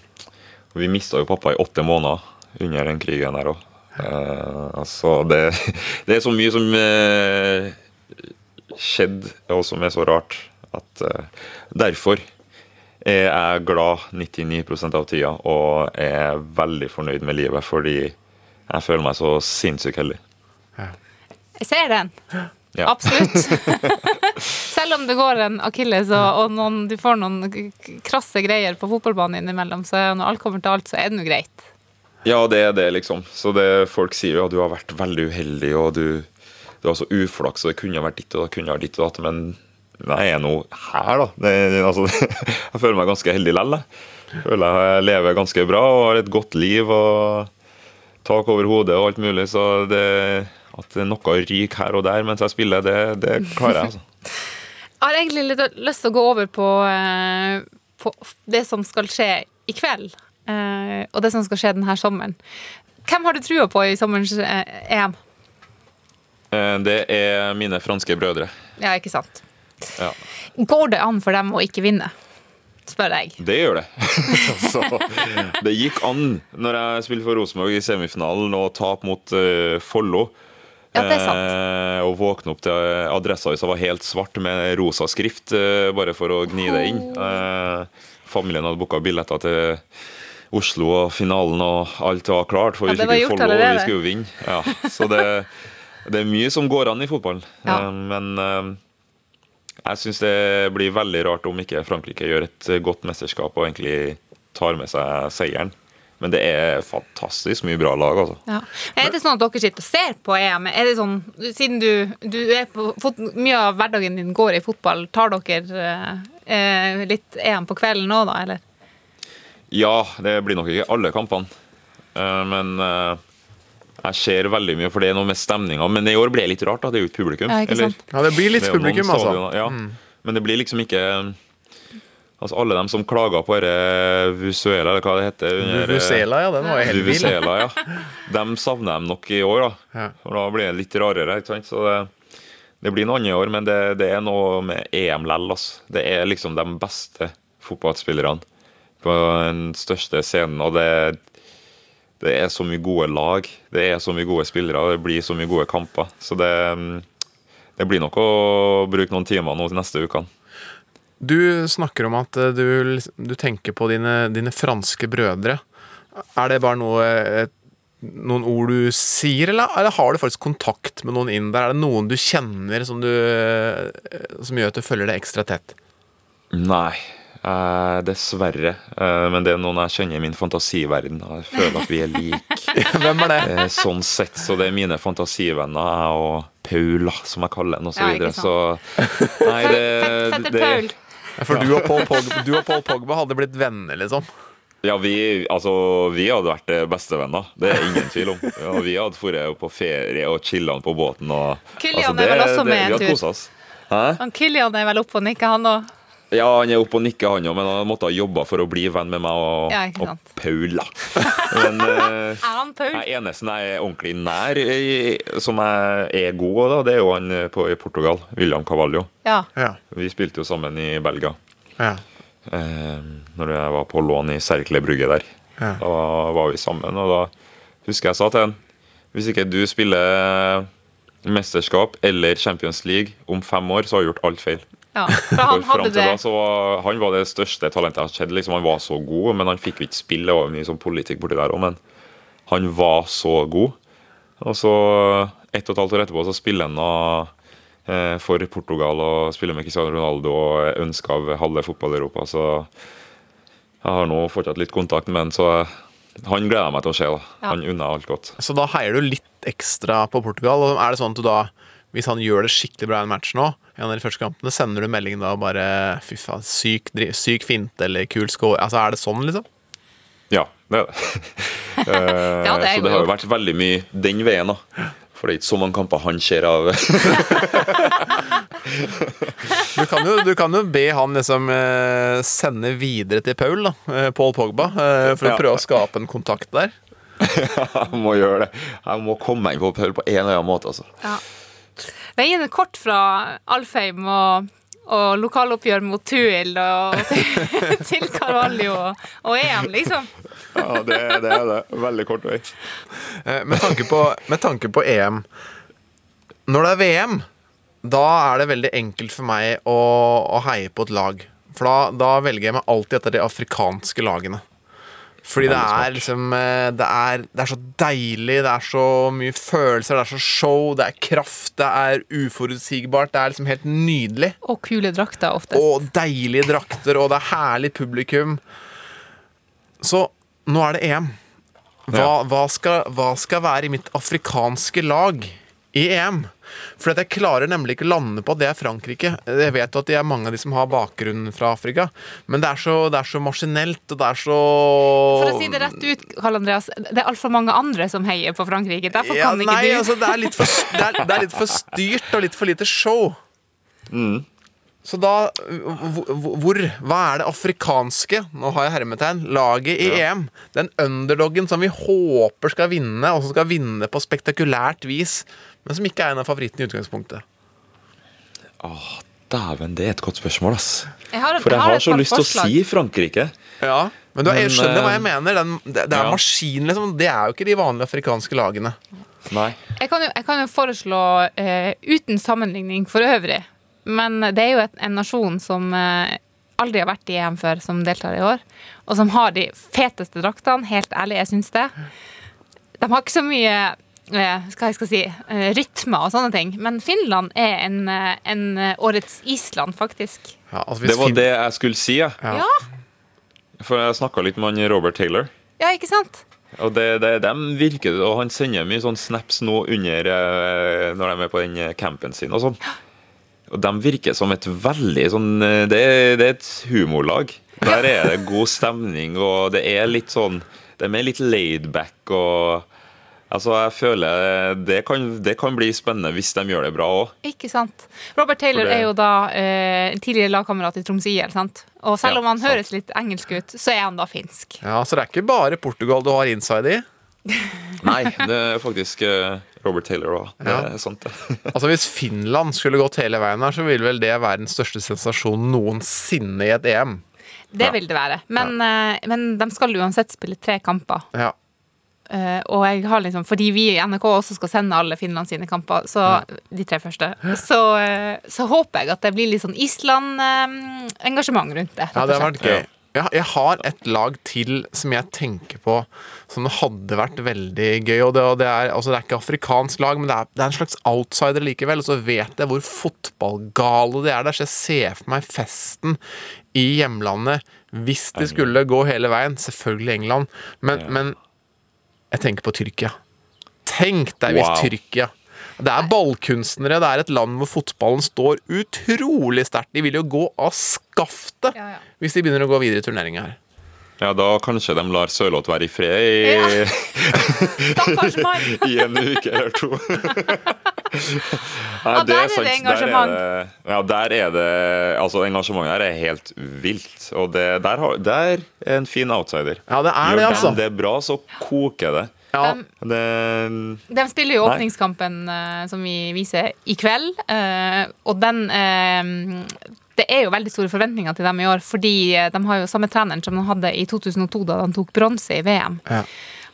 vi mista jo pappa i åtte måneder under den krigen der òg. altså, det, det er så mye som uh, skjedde, og som er så rart, at uh, derfor er jeg glad 99% av tida og er veldig fornøyd med livet fordi jeg føler meg så sinnssykt heldig. Jeg ser den. Ja. Absolutt. Selv om det går en akilles og, og noen, du får noen krasse greier på fotballbanen innimellom, så når alt kommer til alt, så er det nå greit. Ja, det er det, liksom. Så det, folk sier jo at du har vært veldig uheldig, og du, du har så uflaks, og det kunne vært ditt og det kunne vært ditt og datt, men jeg er nå her, da. Det, altså, jeg føler meg ganske heldig likevel. Jeg Føler jeg lever ganske bra og har et godt liv og tak over hodet og alt mulig, så det at det er noe ryker her og der mens jeg spiller, det, det klarer jeg, altså. Jeg har egentlig litt lyst til å gå over på, eh, på det som skal skje i kveld, eh, og det som skal skje denne sommeren. Hvem har du trua på i sommerens uh, EM? Uh, Det er mine franske brødre. Ja, ikke sant? Ja. Går det an for dem å ikke vinne? Spør jeg. Det gjør det. Så, det gikk an når jeg spilte for Rosenborg i semifinalen og tap mot uh, Follo. Ja, det er sant. Eh, og våkne opp til adresseavisa var helt svart med rosa skrift, bare for å gni det inn. Familien hadde booka billetter til Oslo og finalen, og alt var klart. For Ja, vi fikk jo Follo, og vi skulle jo vinne. Ja, så det, det er mye som går an i fotballen. Ja. Eh, men eh, jeg syns det blir veldig rart om ikke Frankrike gjør et eh, godt mesterskap og egentlig tar med seg seieren. Men det er fantastisk mye bra lag, altså. Ja. Er det sånn at dere sitter og ser på EM? Er det sånn, Siden du, du er på, fot, mye av hverdagen din går i fotball, tar dere eh, litt EM på kvelden nå, da? Eller? Ja, det blir nok ikke alle kampene. Eh, Men eh, jeg ser veldig mye, for det er noe med stemninga. Men i år ble det litt rart, da. Det er jo ikke publikum. Ja, ikke sant. Ja, det blir litt Det publikum, altså. Ja. Men det blir liksom ikke Altså Alle dem som klager på dette Vuzuela, eller hva det heter under, eh, ja, den var jo helt vill. Ja. Dem savner jeg nok i år, da. Ja. Da blir det litt rarere. ikke sant? Så det, det blir noe annet i år, men det, det er noe med EM lell. Altså. Det er liksom de beste fotballspillerne på den største scenen. Og det, det er så mye gode lag, det er så mye gode spillere, og det blir så mye gode kamper. Så det, det blir nok å bruke noen timer nå til neste ukene. Du snakker om at eh, du, du tenker på dine, dine franske brødre. Er det bare noe noen ord du sier, eller, eller har du faktisk kontakt med noen inn der? Er det noen du kjenner som, du, eh, som gjør at du følger det ekstra tett? Nei, eh, dessverre. Eh, men det er noen jeg kjenner i min fantasiverden. Jeg føler at vi er like. Hvem er det? Eh, Sånn sett, så det er mine fantasivenner, jeg og Paula, som jeg kaller henne, osv. så Ja, videre. Så nei, det, det For du og, Paul Pogba, du og Paul Pogba hadde blitt venner, liksom? Ja, vi, altså, vi hadde vært eh, bestevenner. Det er ingen tvil om. Ja, vi hadde dratt på ferie og chilla på båten. Og, altså, det, er vel også med en tur? Hæ? Han Kilian er vel oppe og nikker, han òg. Ja, han er oppe og nikker, han òg, men han måtte ha jobba for å bli venn med meg og, Ja, og. Paul. da. Men eh, Er han Paul? jeg eneste jeg er ordentlig nær, i- som jeg er god av, det er jo han eh, på, i Portugal. William Cavallo. Ja. Ja. Vi spilte jo sammen i Belgia. Ja. Eh, når jeg var på lån i Serkle Brygge der. Ja. Da var vi sammen, og da husker jeg sa til han Hvis ikke du spiller mesterskap eller Champions League om fem år, så har du gjort alt feil. Ja. For han hadde det da så var, Han var det største talentet jeg har sett. Liksom, han var så god, men han fikk jo ikke spille. over mye sånn politikk borti der òg, men han var så god. Og så, ett og et halvt år etterpå, så spiller han eh, for Portugal og spiller med Cristiano Ronaldo og ønsker av halve fotball-Europa. Så jeg har nå fortsatt litt kontakt med han, så han gleder jeg meg til å se. da. Ja. Han unner alt godt. Så da heier du litt ekstra på Portugal. Og er det sånn at du da, hvis han gjør det skikkelig bra i en match nå, en av de første kampene, sender du melding da og bare Fy faen, syk, syk finte eller kul score. Altså, er det sånn, liksom? Ja, det er det. Eh, Ja, det er så det har jo vært veldig mye den veien, da. For det er ikke så mange kamper han ser av. Du kan jo, du kan jo be han liksom eh, sende videre til Paul, da, eh, Paul Pogba, for å Ja. prøve å skape en kontakt der. Jeg må gjøre det. Jeg må komme meg inn på Paul på en eller annen måte. altså. Ja. Veien er kort fra Alfheim og, og lokaloppgjør mot Tuil og til Carvalho og, og EM, liksom. Ja, det, det er det. Veldig kort vei. Eh, Med tanke, på, med tanke på EM Når det er VM, da er det veldig enkelt for meg å, å heie på et lag. For da, da velger jeg meg alltid etter de afrikanske lagene. Fordi det er liksom eh, det er, det er så deilig, det er så mye følelser, det er så show, det er kraft, det er uforutsigbart. Det er liksom helt nydelig. Og kule drakter oftest. Og deilige drakter, og det er herlig publikum. Så nå er det EM. Hva, hva, skal, hva skal være i mitt afrikanske lag i EM? For at jeg klarer nemlig ikke lande på at det er Frankrike. Jeg vet jo at det er mange av de som har bakgrunn fra Afrika, men det er så, det er så maskinelt, og det er så For å si det rett ut, Karl Andreas, det er altfor mange andre som heier på Frankrike. Derfor ja, kan ikke nei, du. altså, det, er litt for, det, er, det er litt for styrt og litt for lite show. Så da hvor, Hva er det afrikanske Nå har jeg hermetegn. Laget i EM. Den underdoggen som vi håper skal vinne, og som skal vinne på spektakulært vis, men som ikke er en av favorittene i utgangspunktet. Åh, Dæven, det er et godt spørsmål, ass. Jeg har, For jeg har har så lyst til å si Frankrike. Ja, Men du, jeg Men, skjønner hva eh, jeg mener. Den, det, det er ja. maskin, liksom. Det er jo ikke de vanlige afrikanske lagene. Nei. Jeg kan jo, jeg kan jo foreslå, uh, uten sammenligning for øvrig, men det er jo et, en nasjon som uh, aldri har vært i EM før, som deltar i år, og som har de feteste draktene. Helt ærlig, jeg syns det. De har ikke så mye eh, skal jeg skal si, rytmer og sånne ting, men Finland er en, eh, en eh, årets Island, faktisk. Ja, altså, Det var det jeg skulle si, jeg. Ja. Ja, For jeg snakka litt med han Robert Taylor. ja ikke sant? Og det, det, dem virker og han sender mye sånn snaps nå under eh, når de er på den eh, campen sin og sånn. Og de virker som et veldig sånn eh, Det, det er et humorlag. Der er det god stemning, og det er litt sånn De er litt laidback og Altså, jeg føler det kan, det kan bli spennende hvis de gjør det bra òg. Ikke sant. Robert Taylor det- er jo da eh, tidligere lagkamerat i Troms IL, sant? Og selv Ja, om han sant. høres litt engelsk ut, så er han da finsk. ja, Så det er ikke bare Portugal du har inside i. Nei, det er faktisk eh, Robert Taylor òg. Det Ja. er sant, det. Altså Hvis Finland skulle gått hele veien her, så ville vel det være den største sensasjonen noensinne i et EM. Det Ja. vil det være. Men, ja. men de skal uansett spille tre kamper. Ja. Eh, og jeg har liksom, fordi vi i NRK også skal sende alle Finland sine kamper, så de tre første, så, uh, så håper jeg at det blir litt sånn Island-engasjement rundt det. Ja, det har vært gøy. Jeg, jeg har et lag til som jeg tenker på som det hadde vært veldig gøy. Og det, og det, er, altså det er ikke afrikansk lag, men det er, det er en slags outsider likevel. Og så vet jeg hvor fotballgale de er der, så jeg ser for meg festen i hjemlandet hvis de skulle gå hele veien. Selvfølgelig England, men, Ja. men jeg tenker på Tyrkia. Tenk deg hvis Wow. Tyrkia det er ballkunstnere. Det er et land hvor fotballen står utrolig sterkt. De vil jo gå av skaftet Ja, ja. hvis de begynner å gå videre i turneringa her. Ja, da kanskje de lar Sørloth være i fred i, ja. i en uke eller to. Nei, Ja, der er det engasjement. Der er det, ja, der er det Altså, engasjementet her er helt vilt. Og det, der, har, der er en fin outsider. Ja, det er Gjør det, altså. Når det er bra, så koker det. Ja. De, det de spiller jo åpningskampen eh, som vi viser i kveld, eh, og den eh, Det er jo veldig store forventninger til dem i år, fordi eh, de har jo samme treneren som de hadde i 2002, da de tok bronse i VM. Ja.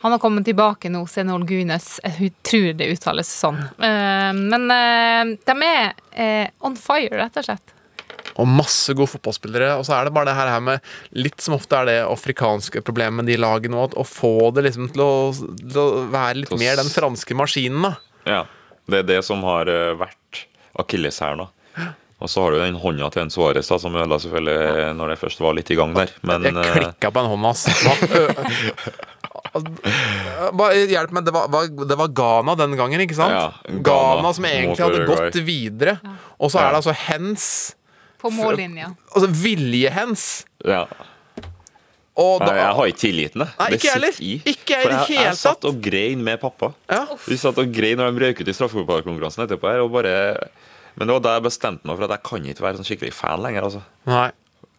Han har kommet tilbake nå, Senol Gunes. Hun tror det uttales sånn. Eh, men eh, de er eh, on fire, rett og slett. Og masse gode fotballspillere. Og så er det bare det her her med litt som ofte er det afrikanske problemet med de lagene òg, å få det liksom til å, til å være litt mer den franske maskinen, da. Ja, det er det som har eh, vært akilleshælen. da. Og så har du den hånda til en Suárez, som ødela selvfølgelig når det først var litt i gang der. Men Jeg eh, klikka på en hånda, ass. Bare hjelp meg. Det var, var- det var Ghana den gangen, ikke sant? Ja, Ghana, Ghana som egentlig hadde gått videre. Og så er det altså hens. På mållinja. Altså vilje-hens. ja. Og Nei, da jeg har ikke tilliten, jeg. Nei, ikke det sitter i. Ikke jeg i For jeg, jeg satt og grein med pappa. ja. Vi satt og grein når de røyk ut i straffefotballkonkurransen etterpå. her, og bare... Men det var da jeg bestemte meg for at jeg kan ikke være sånn skikkelig fan lenger. altså. Nei.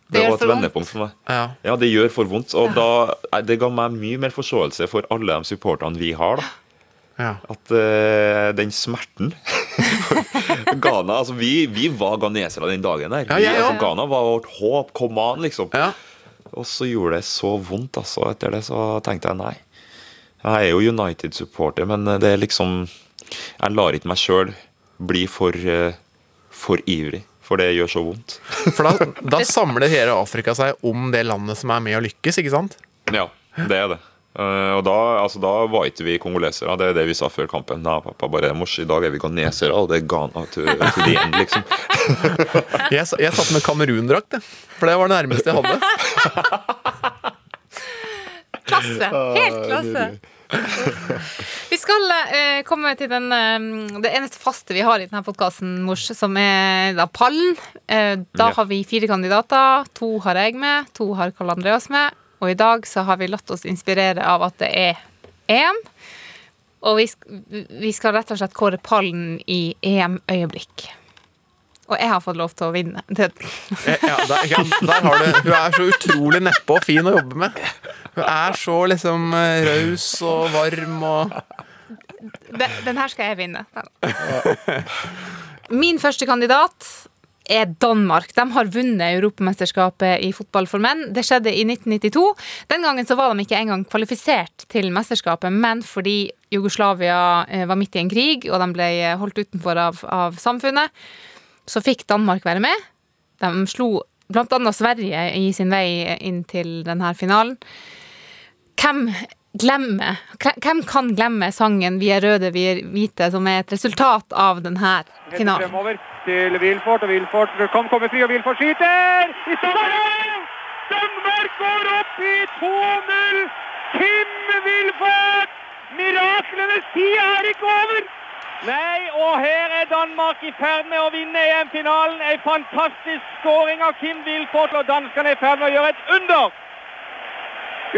Det Det var et vendepunkt for meg. Ja. Ja, det gjør for vondt. Og da, eh, det ga meg mye mer forståelse for alle de supporterne vi har. da. ja. At uh, den smerten Ghana, altså vi, vi var ghanesere den dagen der. Ja, vi, altså. Ghana var vårt håp. Kom an, liksom. ja. Og så gjorde det så vondt, altså. Etter det så tenkte jeg nei. Jeg er jo United-supporter, men det er liksom Jeg lar ikke meg sjøl bli for, eh, for ivrig. For det gjør så vondt. For da, da samler hele Afrika seg om det landet som er med å lykkes, ikke sant? Ja, det er det. Eh, og da, altså, da var ikke vi kongolesere. Det er det vi sa før kampen. Nei, pappa, bare mors, i dag er vi ghanesere, og det er Ghana til, til end, liksom. Jeg, jeg satt med kamerundrakt. For det var det nærmeste jeg hadde. Klasse! Helt klasse. Vi skal eh, komme til den, eh, det eneste faste vi har i denne podkasten, Mors, som er da pallen. Eh, da Ja. har vi fire kandidater. To har jeg med, to har Karl Andreas med. Og i dag så har vi latt oss inspirere av at det er EM. Og vi, vi skal rett og slett kåre pallen i EM-øyeblikk. Og jeg har fått lov til å vinne. Det, Ja, der, ja, der har du Hun er så utrolig neppe og fin å jobbe med. Hun er så liksom eh, raus og varm og Den, den her skal jeg vinne. Min første kandidat er Danmark. De har vunnet Europamesterskapet i fotball for menn. Det skjedde i 1992. Den gangen så var de ikke engang kvalifisert til mesterskapet, men fordi Jugoslavia eh, var midt i en krig, og de ble eh, holdt utenfor av, av samfunnet, så fikk Danmark være med. De slo annet Sverige i sin vei inn til denne finalen. Hvem glemmer Hvem kan glemme sangen 'Vi er røde, vi er hvite', som er et resultat av denne finalen? Fremover til Wilfort, og Wilfort kan komme fri, og Wilfort skyter! I! Danmark går opp i 2-0! Kim Wilfort! Miraklenes tid er ikke over! Nei, og her er Danmark i ferd med å vinne EM-finalen. En fantastisk skåring av Kim Wilfort, og danskene er i ferd med å gjøre et under.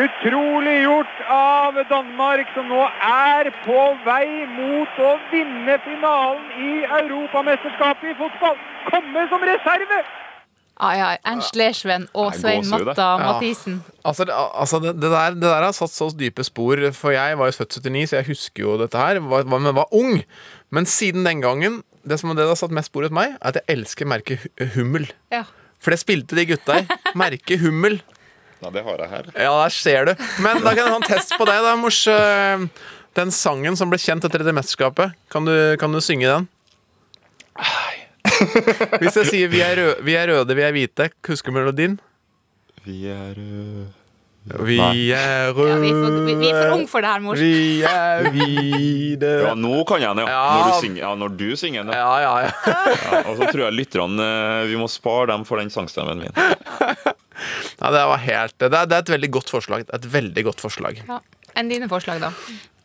Utrolig gjort av Danmark, som nå er på vei mot å vinne finalen i Europamesterskapet i fotball. Komme som reserve! Ah, ja, Ernst Lersven og Nei, Svein. Matta Ja. Mathisen. Altså, det, altså det, det, der, det der har satt så dype spor, for jeg var jo født 79, så jeg husker jo dette her, var, var, men var ung. Men siden den gangen, det som det har satt mest spor hos meg, er at jeg elsker merket Hummel. Ja. For det spilte de gutta i. Merket Hummel. Ja, det har jeg her. Ja, der ser du. Men da kan jeg ha en test på deg, da, mors. Eh, Den sangen som ble kjent etter det mesterskapet, kan du, kan du synge den? Hvis jeg sier vi er, røde, 'Vi er røde, vi er hvite', husker du melodien? Vi er røde Vi er røde Ja, vi, er for, vi, vi er for ung for det her, mor. Vi er hvite Ja, nå kan jeg den, ja. Ja. Når du synger, ja, når du synger den. Ja. Ja, ja, ja. Ja, og så tror jeg lytterne øh, Vi må spare dem for den sangstemmen min. ja det var helt det er, det er et veldig godt forslag. Et veldig godt forslag. Ja. Enn dine forslag, da?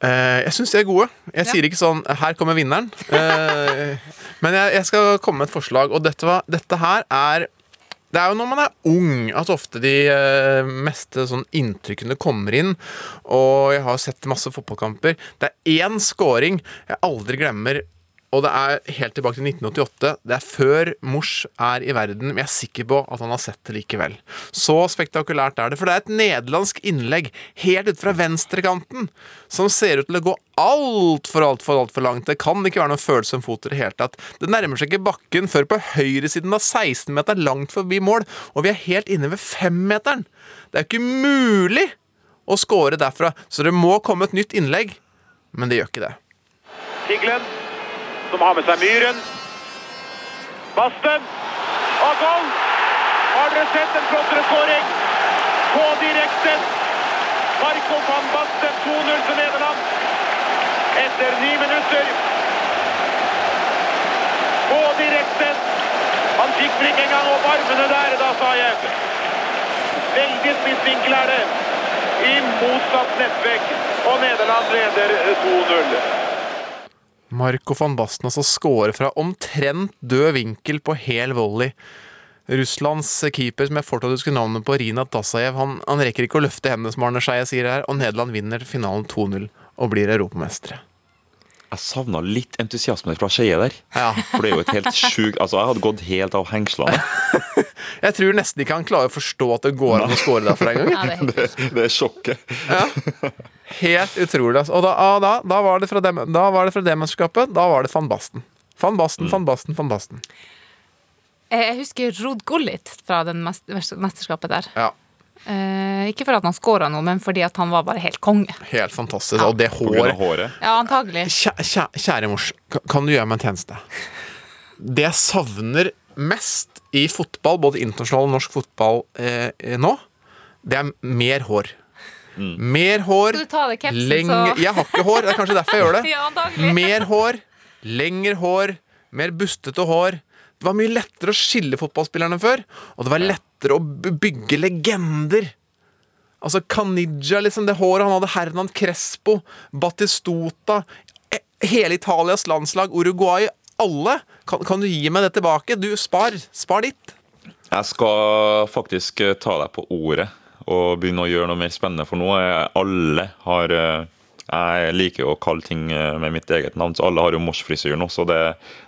Eh, jeg syns de er gode. Jeg Ja. sier ikke sånn 'her kommer vinneren'. Eh, men jeg, jeg skal komme med et forslag, og dette, var, dette her er Det er jo når man er ung at ofte de eh, meste sånn inntrykkene kommer inn. Og jeg har sett masse fotballkamper. Det er én scoring jeg aldri glemmer. Og det er helt tilbake til 1988. Det er før Mors er i verden. Men jeg er sikker på at han har sett det likevel. Så spektakulært er det. For det er et nederlandsk innlegg helt ut fra venstrekanten som ser ut til å gå altfor, altfor, altfor langt. Det kan ikke være noen følsom fot i det hele tatt. Det nærmer seg ikke bakken før på høyresiden av 16-meteren langt forbi mål, og vi er helt inne ved femmeteren. Det er ikke mulig å score derfra, så det må komme et nytt innlegg. Men det gjør ikke det. Tiglen, som har med seg Myhren. Basten. Og goal! Har dere sett en flottere skåring? På direkten. Marco van Basten 2-0 til Nederland. Etter ni minutter. På direkten. Han fikk vel ikke engang opp armene der, da sa jeg. Veldig spissvinkel er det. I motsatt nettvekk. Og Nederland leder 2-0. Marco van Basten altså scorer fra omtrent død vinkel på hel volley. Russlands keeper, som jeg fortsatt husker navnet på, Rina Tasajev, han, han rekker ikke å løfte hendene, som Arne Skeie sier her, og Nederland vinner finalen 2-0 og blir europamestere. Jeg savna litt entusiasme fra Skeie der. Ja. For det er jo et helt sjukt Altså, jeg hadde gått helt av hengslene. Jeg tror nesten ikke han klarer å forstå at det går an å score derfra engang. Ja, det er Det, det er sjokket. Helt utrolig. Altså. Og da, ah, da, da var det fra det, da var det fra det mesterskapet. Da var det van Basten. Van Basten, van Basten, van Basten. Jeg husker Rod Gullit fra den mesterskapet der. Ja, Eh, ikke fordi at han scora noe, men fordi at han var bare helt konge. helt fantastisk. Og det håret håret. Ja, antagelig. Kjæ, kjæ, Kjære mors, kan du gjøre meg en tjeneste? Det jeg savner mest i fotball, både internasjonal og norsk fotball eh, eh, nå, det er mer hår. Mer hår, lenger så- Jeg har ikke hår, det er kanskje derfor jeg gjør det. Ja. Mer hår, lengre hår, mer bustete hår. Det var mye lettere å skille fotballspillerne før, og det var lettere å b- bygge legender. Altså Caniggia, liksom det håret han hadde, Hernan Crespo, Battistuta e- Hele Italias landslag, Uruguay, alle. Kan, kan du gi meg det tilbake? Du, spar. Spar ditt. Jeg skal faktisk eh, ta deg på ordet og begynne å gjøre noe mer spennende, for nå er alle har eh, Jeg liker jo å kalle ting eh, med mitt eget navn, så alle har jo Mors-frisyr nå, så det,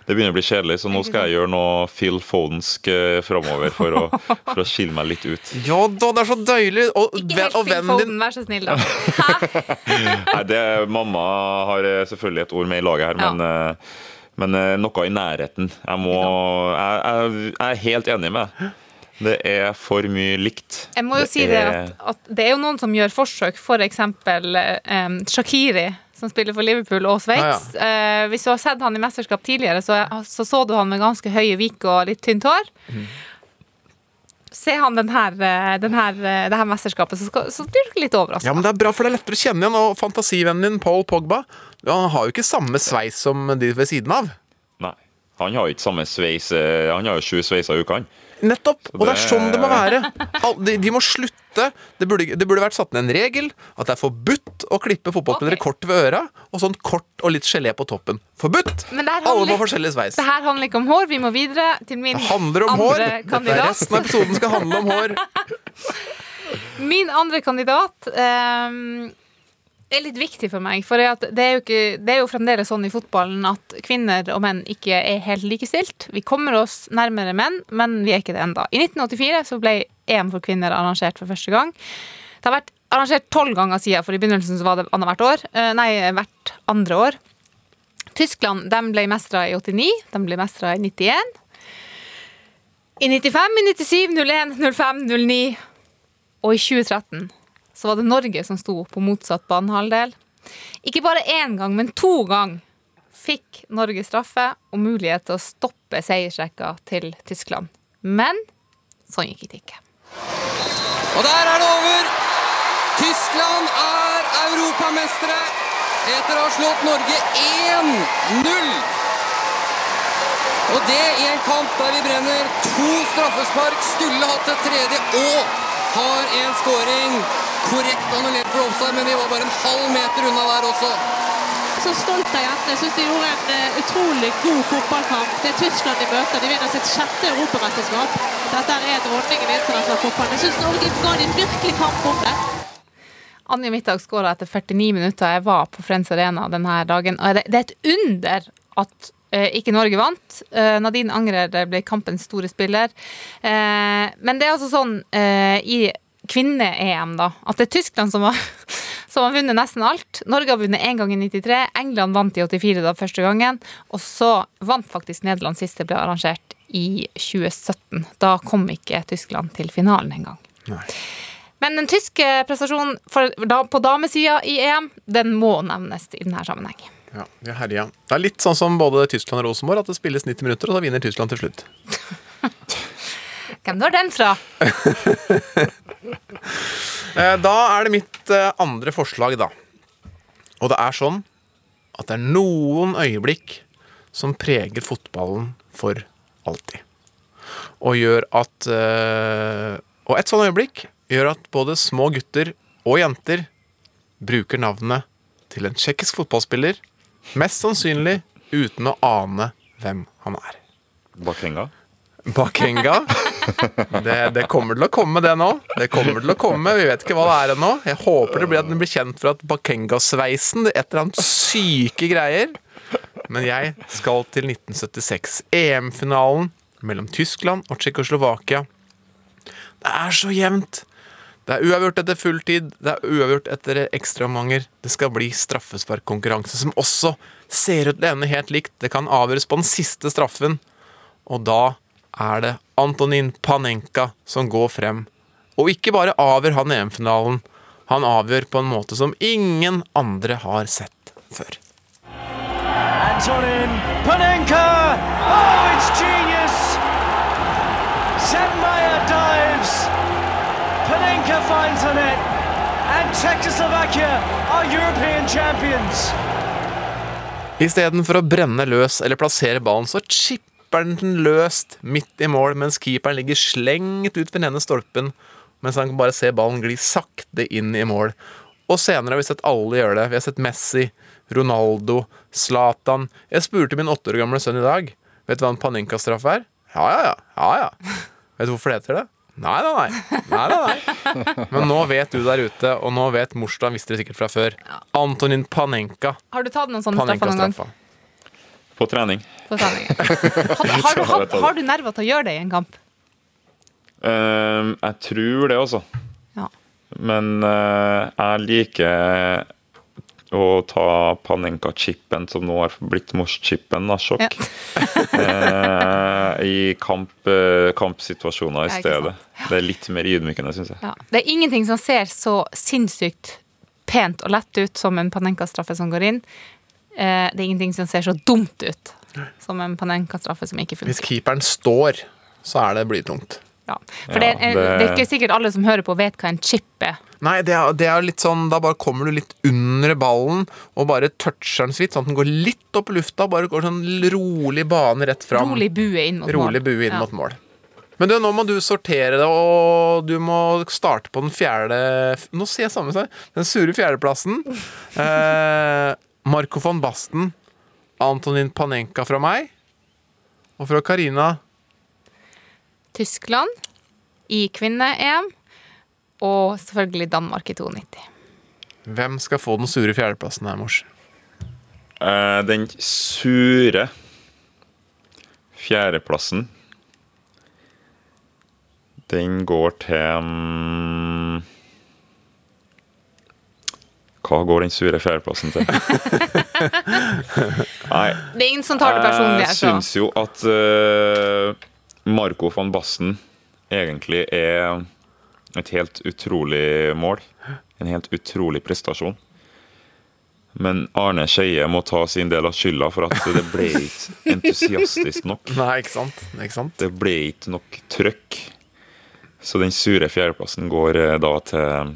det begynner å bli kjedelig. Så nå skal jeg gjøre noe Phil Fodensk eh, framover for, å- for å skille meg litt ut. Ja da, det er så deilig. Og, Ikke ven- helt og Phil vennen din vær så snill, da. Hæ? Nei, det, mamma har eh, selvfølgelig et ord med i laget her, Ja. men, men noe i nærheten. Jeg, må, jeg, jeg, jeg er helt enig med deg. Det er for mye likt. Jeg må jo si det at, at det er jo noen som gjør forsøk, for eksempel um, Shakiri, som spiller for Liverpool og Sveits. Eh, hvis du har sett han i mesterskap tidligere, så så, så du han med ganske høye vik og litt tynt hår. Ser han den her, eh, den her, det her mesterskapet, så, skal, så blir du litt overraska. Ja, men Det er bra, for det er lettere å kjenne igjen. Og fantasivennen din, Paul Pogba, han har jo ikke samme sveis som de ved siden av. Nei. Han har jo ikke samme sveis Han har jo sju sveiser i uka, han. Nettopp! Og det er sånn det må være. De, de må slutte. Det burde, det burde vært satt ned en regel at det er forbudt å klippe fotballspillere okay. kort ved øra, og sånn kort og litt gelé på toppen. Forbudt! Men det her Alle må ha forskjellig sveis. Det her handler ikke om hår, vi må videre til min om hår. kandidat. Dette er resten av episoden skal handle om hår. Min andre kandidat ehm, er litt viktig for meg. For det, er jo ikke, det er jo fremdeles sånn i fotballen at kvinner og menn ikke er helt likestilt. Vi kommer oss nærmere menn, men vi er ikke det enda. I 1984 så ble EM for kvinner arrangert for første gang. Det har vært arrangert tolv ganger siden, for i begynnelsen så var det annethvert år. Eh, nei, hvert andre år. Tyskland de ble mestra i 89, de ble mestra i 91. I 95, i 97, 01, 05, 09 og i 2013 så var det Norge som sto på motsatt banehalvdel. Ikke bare én gang, men to ganger fikk Norge straffe og mulighet til å stoppe seiersrekka til Tyskland. Men sånn gikk det ikke. Og der er det over. Tyskland er europamestere etter å ha slått Norge 1-0. Og det i en kamp der vi brenner to straffespark, skulle hatt et tredje og har en skåring korrekt annullert for offside, men vi var bare en halv meter unna der også. så stolt av jentene. Jeg syns de gjorde en eh, utrolig god fotballkamp. Det er Tyskland de møter. De vinner sitt sjette europamesterskap. Dette er dronningen i internasjonal fotball. Jeg syns Norge ga dem virkelig kamp om det. Anja Midtdag skåra etter 49 minutter. Jeg var på Friends Arena denne dagen. Og det, det er et under at eh, ikke Norge vant. Eh, Nadine Angrer ble kampens store spiller. Eh, men det er altså sånn eh, i kvinne-EM, da, at det er Tyskland som har, som har vunnet nesten alt. Norge har vunnet én gang i 93. England vant i 84 da første gangen. Og så vant faktisk Nederland sist det ble arrangert i 2017. Da kom ikke Tyskland til finalen engang. Men den tyske prestasjonen for, da, på damesida i EM, den må nevnes i denne sammenheng. Ja, ja, herja. Det er litt sånn som både Tyskland og Rosenborg, at det spilles 90 minutter, og så vinner Tyskland til slutt. Hvem var den fra? Eh, Da er det mitt eh, andre forslag, da. Og det er sånn at det er noen øyeblikk som preger fotballen for alltid. Og gjør at eh, Og et sånt øyeblikk gjør at både små gutter og jenter bruker navnet til en tsjekkisk fotballspiller, mest sannsynlig uten å ane hvem han er. Bakenga. Bakenga. Det, det kommer til å komme, det nå. Det kommer til å komme, Vi vet ikke hva det er ennå. Jeg håper det blir at den blir kjent for at Bakenga-sveisen Et eller annet syke greier. Men jeg skal til 1976. EM-finalen mellom Tyskland og Tsjekkoslovakia. Det er så jevnt. Det er uavgjort etter fulltid, det er uavgjort etter ekstraomganger. Det skal bli straffesparkkonkurranse, som også ser ut til å ende helt likt. Det kan avgjøres på den siste straffen. Og da er det Antonin Panenka som går frem. Og ikke bare avgjør han EM-finalen, han avgjør på en måte som ingen andre har sett før. Antonin Panenka! Oh, it's genius! Sedmaier dives. Panenka finds the net. And Czechoslovakia are European champions. Istedenfor å brenne løs eller plassere ballen, så chipper den løst midt i mål, mens keeperen ligger slengt ut ved den ene stolpen, mens han kan bare se ballen gli sakte inn i mål. Og senere har vi sett alle gjøre det. Vi har sett Messi, Ronaldo, Zlatan. Jeg spurte min åtte år gamle sønn i dag. Vet du hva en Panenka-straff er? Ja, ja, ja. ja, ja. Vet du hvorfor det heter det? Nei, nei, nei. nei, nei, nei. Men nå vet du der ute, og nå vet Morstad, visste det sikkert fra før. Antonin Panenka. Har du tatt noen sånne straffer noen gang? På trening. På trening. Har, har, du, har, har du nerver til å gjøre det i en kamp? Ehm, jeg tror det, altså. Ja. Men uh, jeg liker å ta Panenka-chipen, som nå har blitt Mors-chipen, av sjokk. uh, I kamp, uh, kampsituasjoner i Ja, stedet. Det er litt mer ydmykende, syns jeg. Ja. Det er ingenting som ser så sinnssykt pent og lett ut som en Panenka-straffe som går inn. Eh, det er ingenting som ser så dumt ut som en Panenka-straffe som ikke Hvis keeperen står, så er det blytungt. Ja. For det, er, det- det er ikke sikkert alle som hører på, vet hva en chip er. Nei, det er, det er litt sånn Da bare kommer du litt under ballen og bare toucher den så vidt, sånn at den går litt opp i lufta. Bare går sånn rolig bane rett fram. Rolig bue inn mot mål. Rolig bue inn Ja. mot mål. Men du, nå må du sortere det, og du må starte på den fjerde Nå sier jeg samme sak. Den sure fjerdeplassen. Eh, Marco von Basten. Antonin Panenka fra meg. Og fra Karina Tyskland i kvinne-EM. Og selvfølgelig Danmark i 92. Hvem skal få den sure fjerdeplassen her, mors? Eh, den sure fjerdeplassen Den går til mm, Hva går den sure fjerdeplassen til? Nei, Det er ingen som tar det personlig. jeg Altså. syns jo at uh, Marco van Basten egentlig er et helt utrolig mål. En helt utrolig prestasjon. Men Arne Skeie må ta sin del av skylda for at det ble ikke entusiastisk nok. Nei, ikke sant? Ikke sant? Det ble ikke nok trøkk. Så den sure fjerdeplassen går eh, da til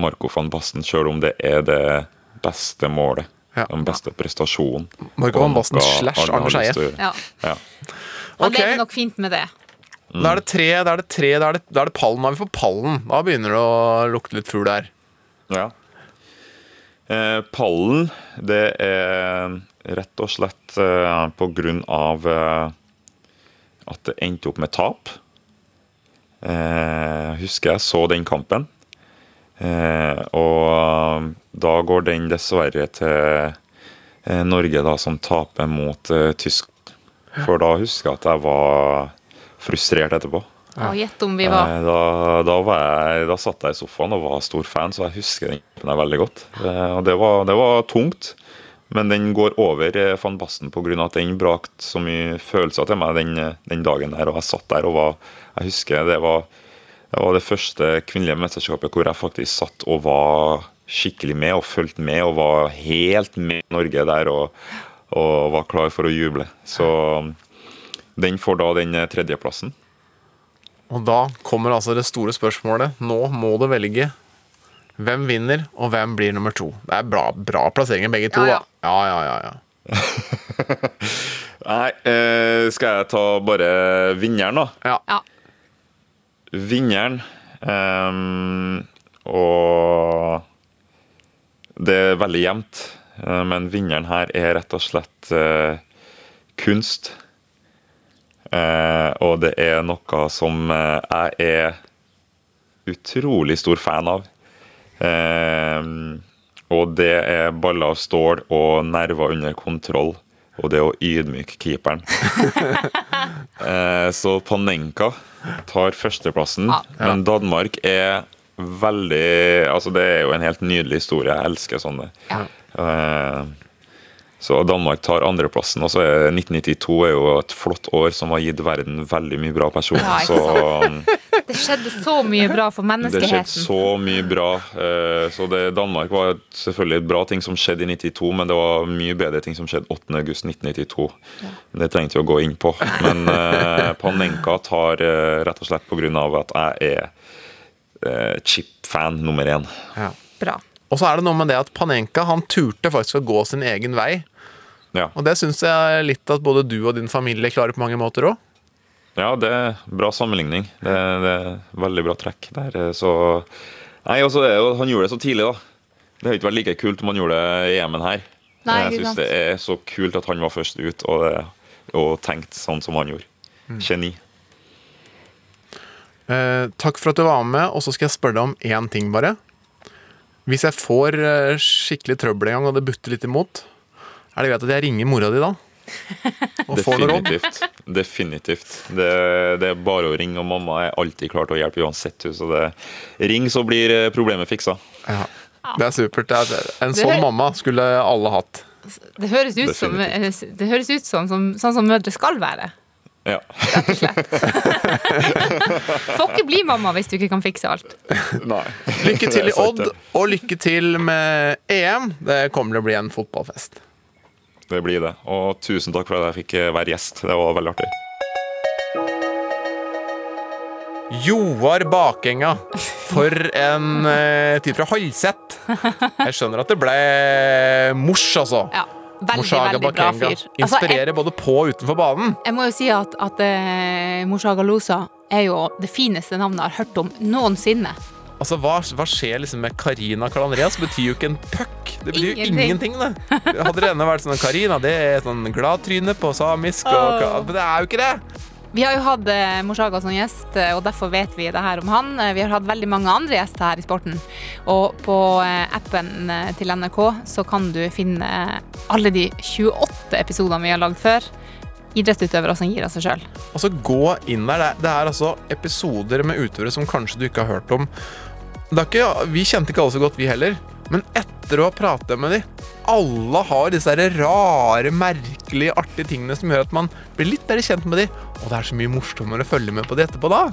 Marco van Basten, sjøl om det er det beste målet. Ja. Den beste prestasjonen. Marco van Basten slash Arne har Skeie. Ja. Ja. Han lever nok fint med det. Da er det tre, da er det tre, da er det, da er det pallen. Da er vi på pallen. Da begynner det å lukte litt fugl her. Ja. Eh, pallen, det er rett og slett eh, på grunn av eh, at det endte opp med tap. Eh, husker jeg så den kampen. Eh, og da går den dessverre til eh, Norge, da, som taper mot eh, Tyskland. For da husker jeg at jeg var frustrert etterpå. Og gjett om vi var Eh, Da, da, var jeg, da satt jeg i sofaen og var stor fan, så jeg husker den kampen veldig godt. Eh, Og det var, det var tungt, men den går over eh, van Basten pga. at den brakte så mye følelser til meg den, den dagen der. Og jeg satt der og var Jeg husker det var det var det første kvinnelige mesterskapet hvor jeg faktisk satt og var skikkelig med og fulgte med og var helt med Norge der og, og var klar for å juble. Så den får da den eh, tredjeplassen. Og da kommer altså det store spørsmålet. Nå må du velge. Hvem vinner, og hvem blir nummer to? Det er bra, bra plasseringer, begge to. Ja, ja. da. Ja, ja, ja, ja. Nei, eh, skal jeg ta bare vinneren, da? ja. Ja. Vinneren Um, Og det er veldig jevnt, eh, men vinneren her er rett og slett uh, kunst. Uh, og det er noe som jeg er utrolig stor fan av. Uh, og det er baller av stål og nerver under kontroll. Og det å ydmyke keeperen. Så Panenka tar førsteplassen, Ja. men Danmark er veldig Altså, det er jo en helt nydelig historie. Jeg elsker sånne. Ja. Uh, Så Danmark tar andreplassen, og så er 1992 er jo et flott år som har gitt verden veldig mye bra personer. Ja, så Det skjedde så mye bra for menneskeheten. det skjedde så mye bra. eh, Så det, Danmark var selvfølgelig et bra ting som skjedde i 92, men det var mye bedre ting som skjedde 8.8.1992. Det trengte vi å gå inn på. Men eh, Panenka tar eh, rett og slett pga. at jeg er eh, chip-fan nummer én. ja. Bra. Og så er det noe med det at Panenka han turte faktisk å gå sin egen vei. Ja. Og det syns jeg litt at både du og din familie klarer på mange måter òg. Ja, det er bra sammenligning. Det, det er veldig bra trekk der. Så Nei, og så jo, Han gjorde det så tidlig, da. Det hadde ikke vært like kult om han gjorde det i EM-en her. Nei, jeg syns det er så kult at han var først ut og, og tenkte sånn som han gjorde. Geni. Eh, takk for at du var med, og så skal jeg spørre deg om én ting, bare. Hvis jeg får eh, skikkelig trøbbel en gang, og det butter litt imot, er det greit at jeg ringer mora di da? Og får noe råd? Definitivt. Definitivt. Det, det er bare å ringe, og mamma er alltid klar til å hjelpe uansett. Så det, ring, så blir eh, problemet fiksa. Ja. Det er supert. Det er, en sånn mamma skulle alle hatt. Det høres ut som, det høres ut som, som sånn som mødre skal være. Ja. Får ikke bli mamma hvis du ikke kan fikse alt. Nei. Lykke til i Odd, og lykke til med EM. Det kommer til å bli en fotballfest. Det blir det. Og tusen takk for at jeg fikk eh, være gjest. Det var veldig artig. Joar Bakenga. For en uh, tid fra Halset. Jeg skjønner at det ble mors, altså. Ja, veldig, Morsaga veldig bra Bakenga. fyr. Altså, jeg, Inspirerer både på og utenfor banen. jeg må jo si at, at eh, Morsaga Losa er jo det fineste navnet jeg har hørt om noensinne. Altså, hva, hva skjer liksom med Karina Karl Andreas? Betyr jo ikke en puck. Det betyr jo Ingenting. det. Hadde det ennå vært sånn Karina, det er sånn gladtryne på samisk, og, men det er jo ikke det. Vi har jo hatt eh, Morsaga som gjest, eh, og derfor vet vi det her om han. Eh, Vi har hatt veldig mange andre gjester her i sporten. Og på eh, appen til NRK så kan du finne alle de 28 episodene vi har lagd før. Idrettsutøvere som gir av seg sjøl. Altså, gå inn der. Det er, det er altså episoder med utøvere som kanskje du ikke har hørt om. Ikke, vi kjente ikke alle så godt, vi heller. Men etter å ha pratet med dem Alle har disse rare, merkelige, artige tingene som gjør at man blir litt bedre kjent med dem. Og det er så mye morsommere å følge med på det etterpå da.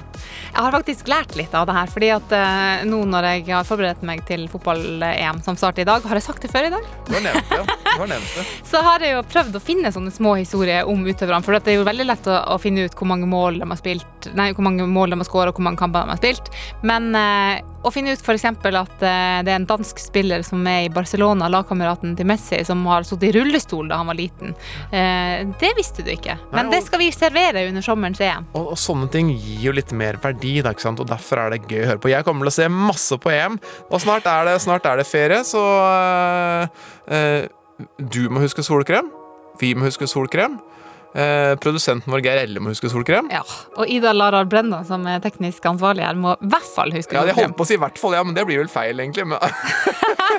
Jeg har faktisk lært litt av det her, fordi at uh, nå når jeg har forberedt meg til fotball-EM som starter i dag, har jeg sagt det før i dag? Du har nevnt det. Du har nevnt det. så har jeg jo prøvd å finne sånne små historier om utøverne. For det er jo veldig lett å, å finne ut hvor mange mål de har spilt, nei, hvor mange mål de har skåret og hvor mange kamper de har spilt. Men uh, å finne ut f.eks. at eh, det er en dansk spiller som er i Barcelona, lagkameraten til Messi, som har sittet i rullestol da han var liten. Det visste du ikke. Men det skal vi servere under sommerens EM. Og, og sånne ting gir jo litt mer verdi, da, ikke sant? og derfor er det gøy å høre på. Jeg kommer til å se masse på EM, og snart er det, snart er det ferie, så uh, uh, Du må huske solkrem. Vi må huske solkrem. Eh, produsenten vår Geir Elle må huske solkrem. Ja, Og Ida Larald Brenna, som er teknisk ansvarlig her, må i hvert fall huske solkrem. Ja, jeg holdt på å si i hvert fall, ja, men det blir vel feil, egentlig. Men,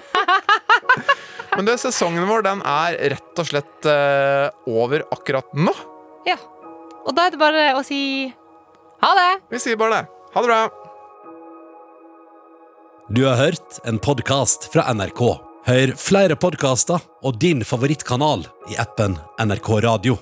men det, sesongen vår den er rett og slett eh, over akkurat nå. Ja. Og da er det bare å si ha det! Vi sier bare det. Ha det bra. Du har hørt en podkast fra NRK. Hør flere podkaster og din favorittkanal i appen NRK Radio.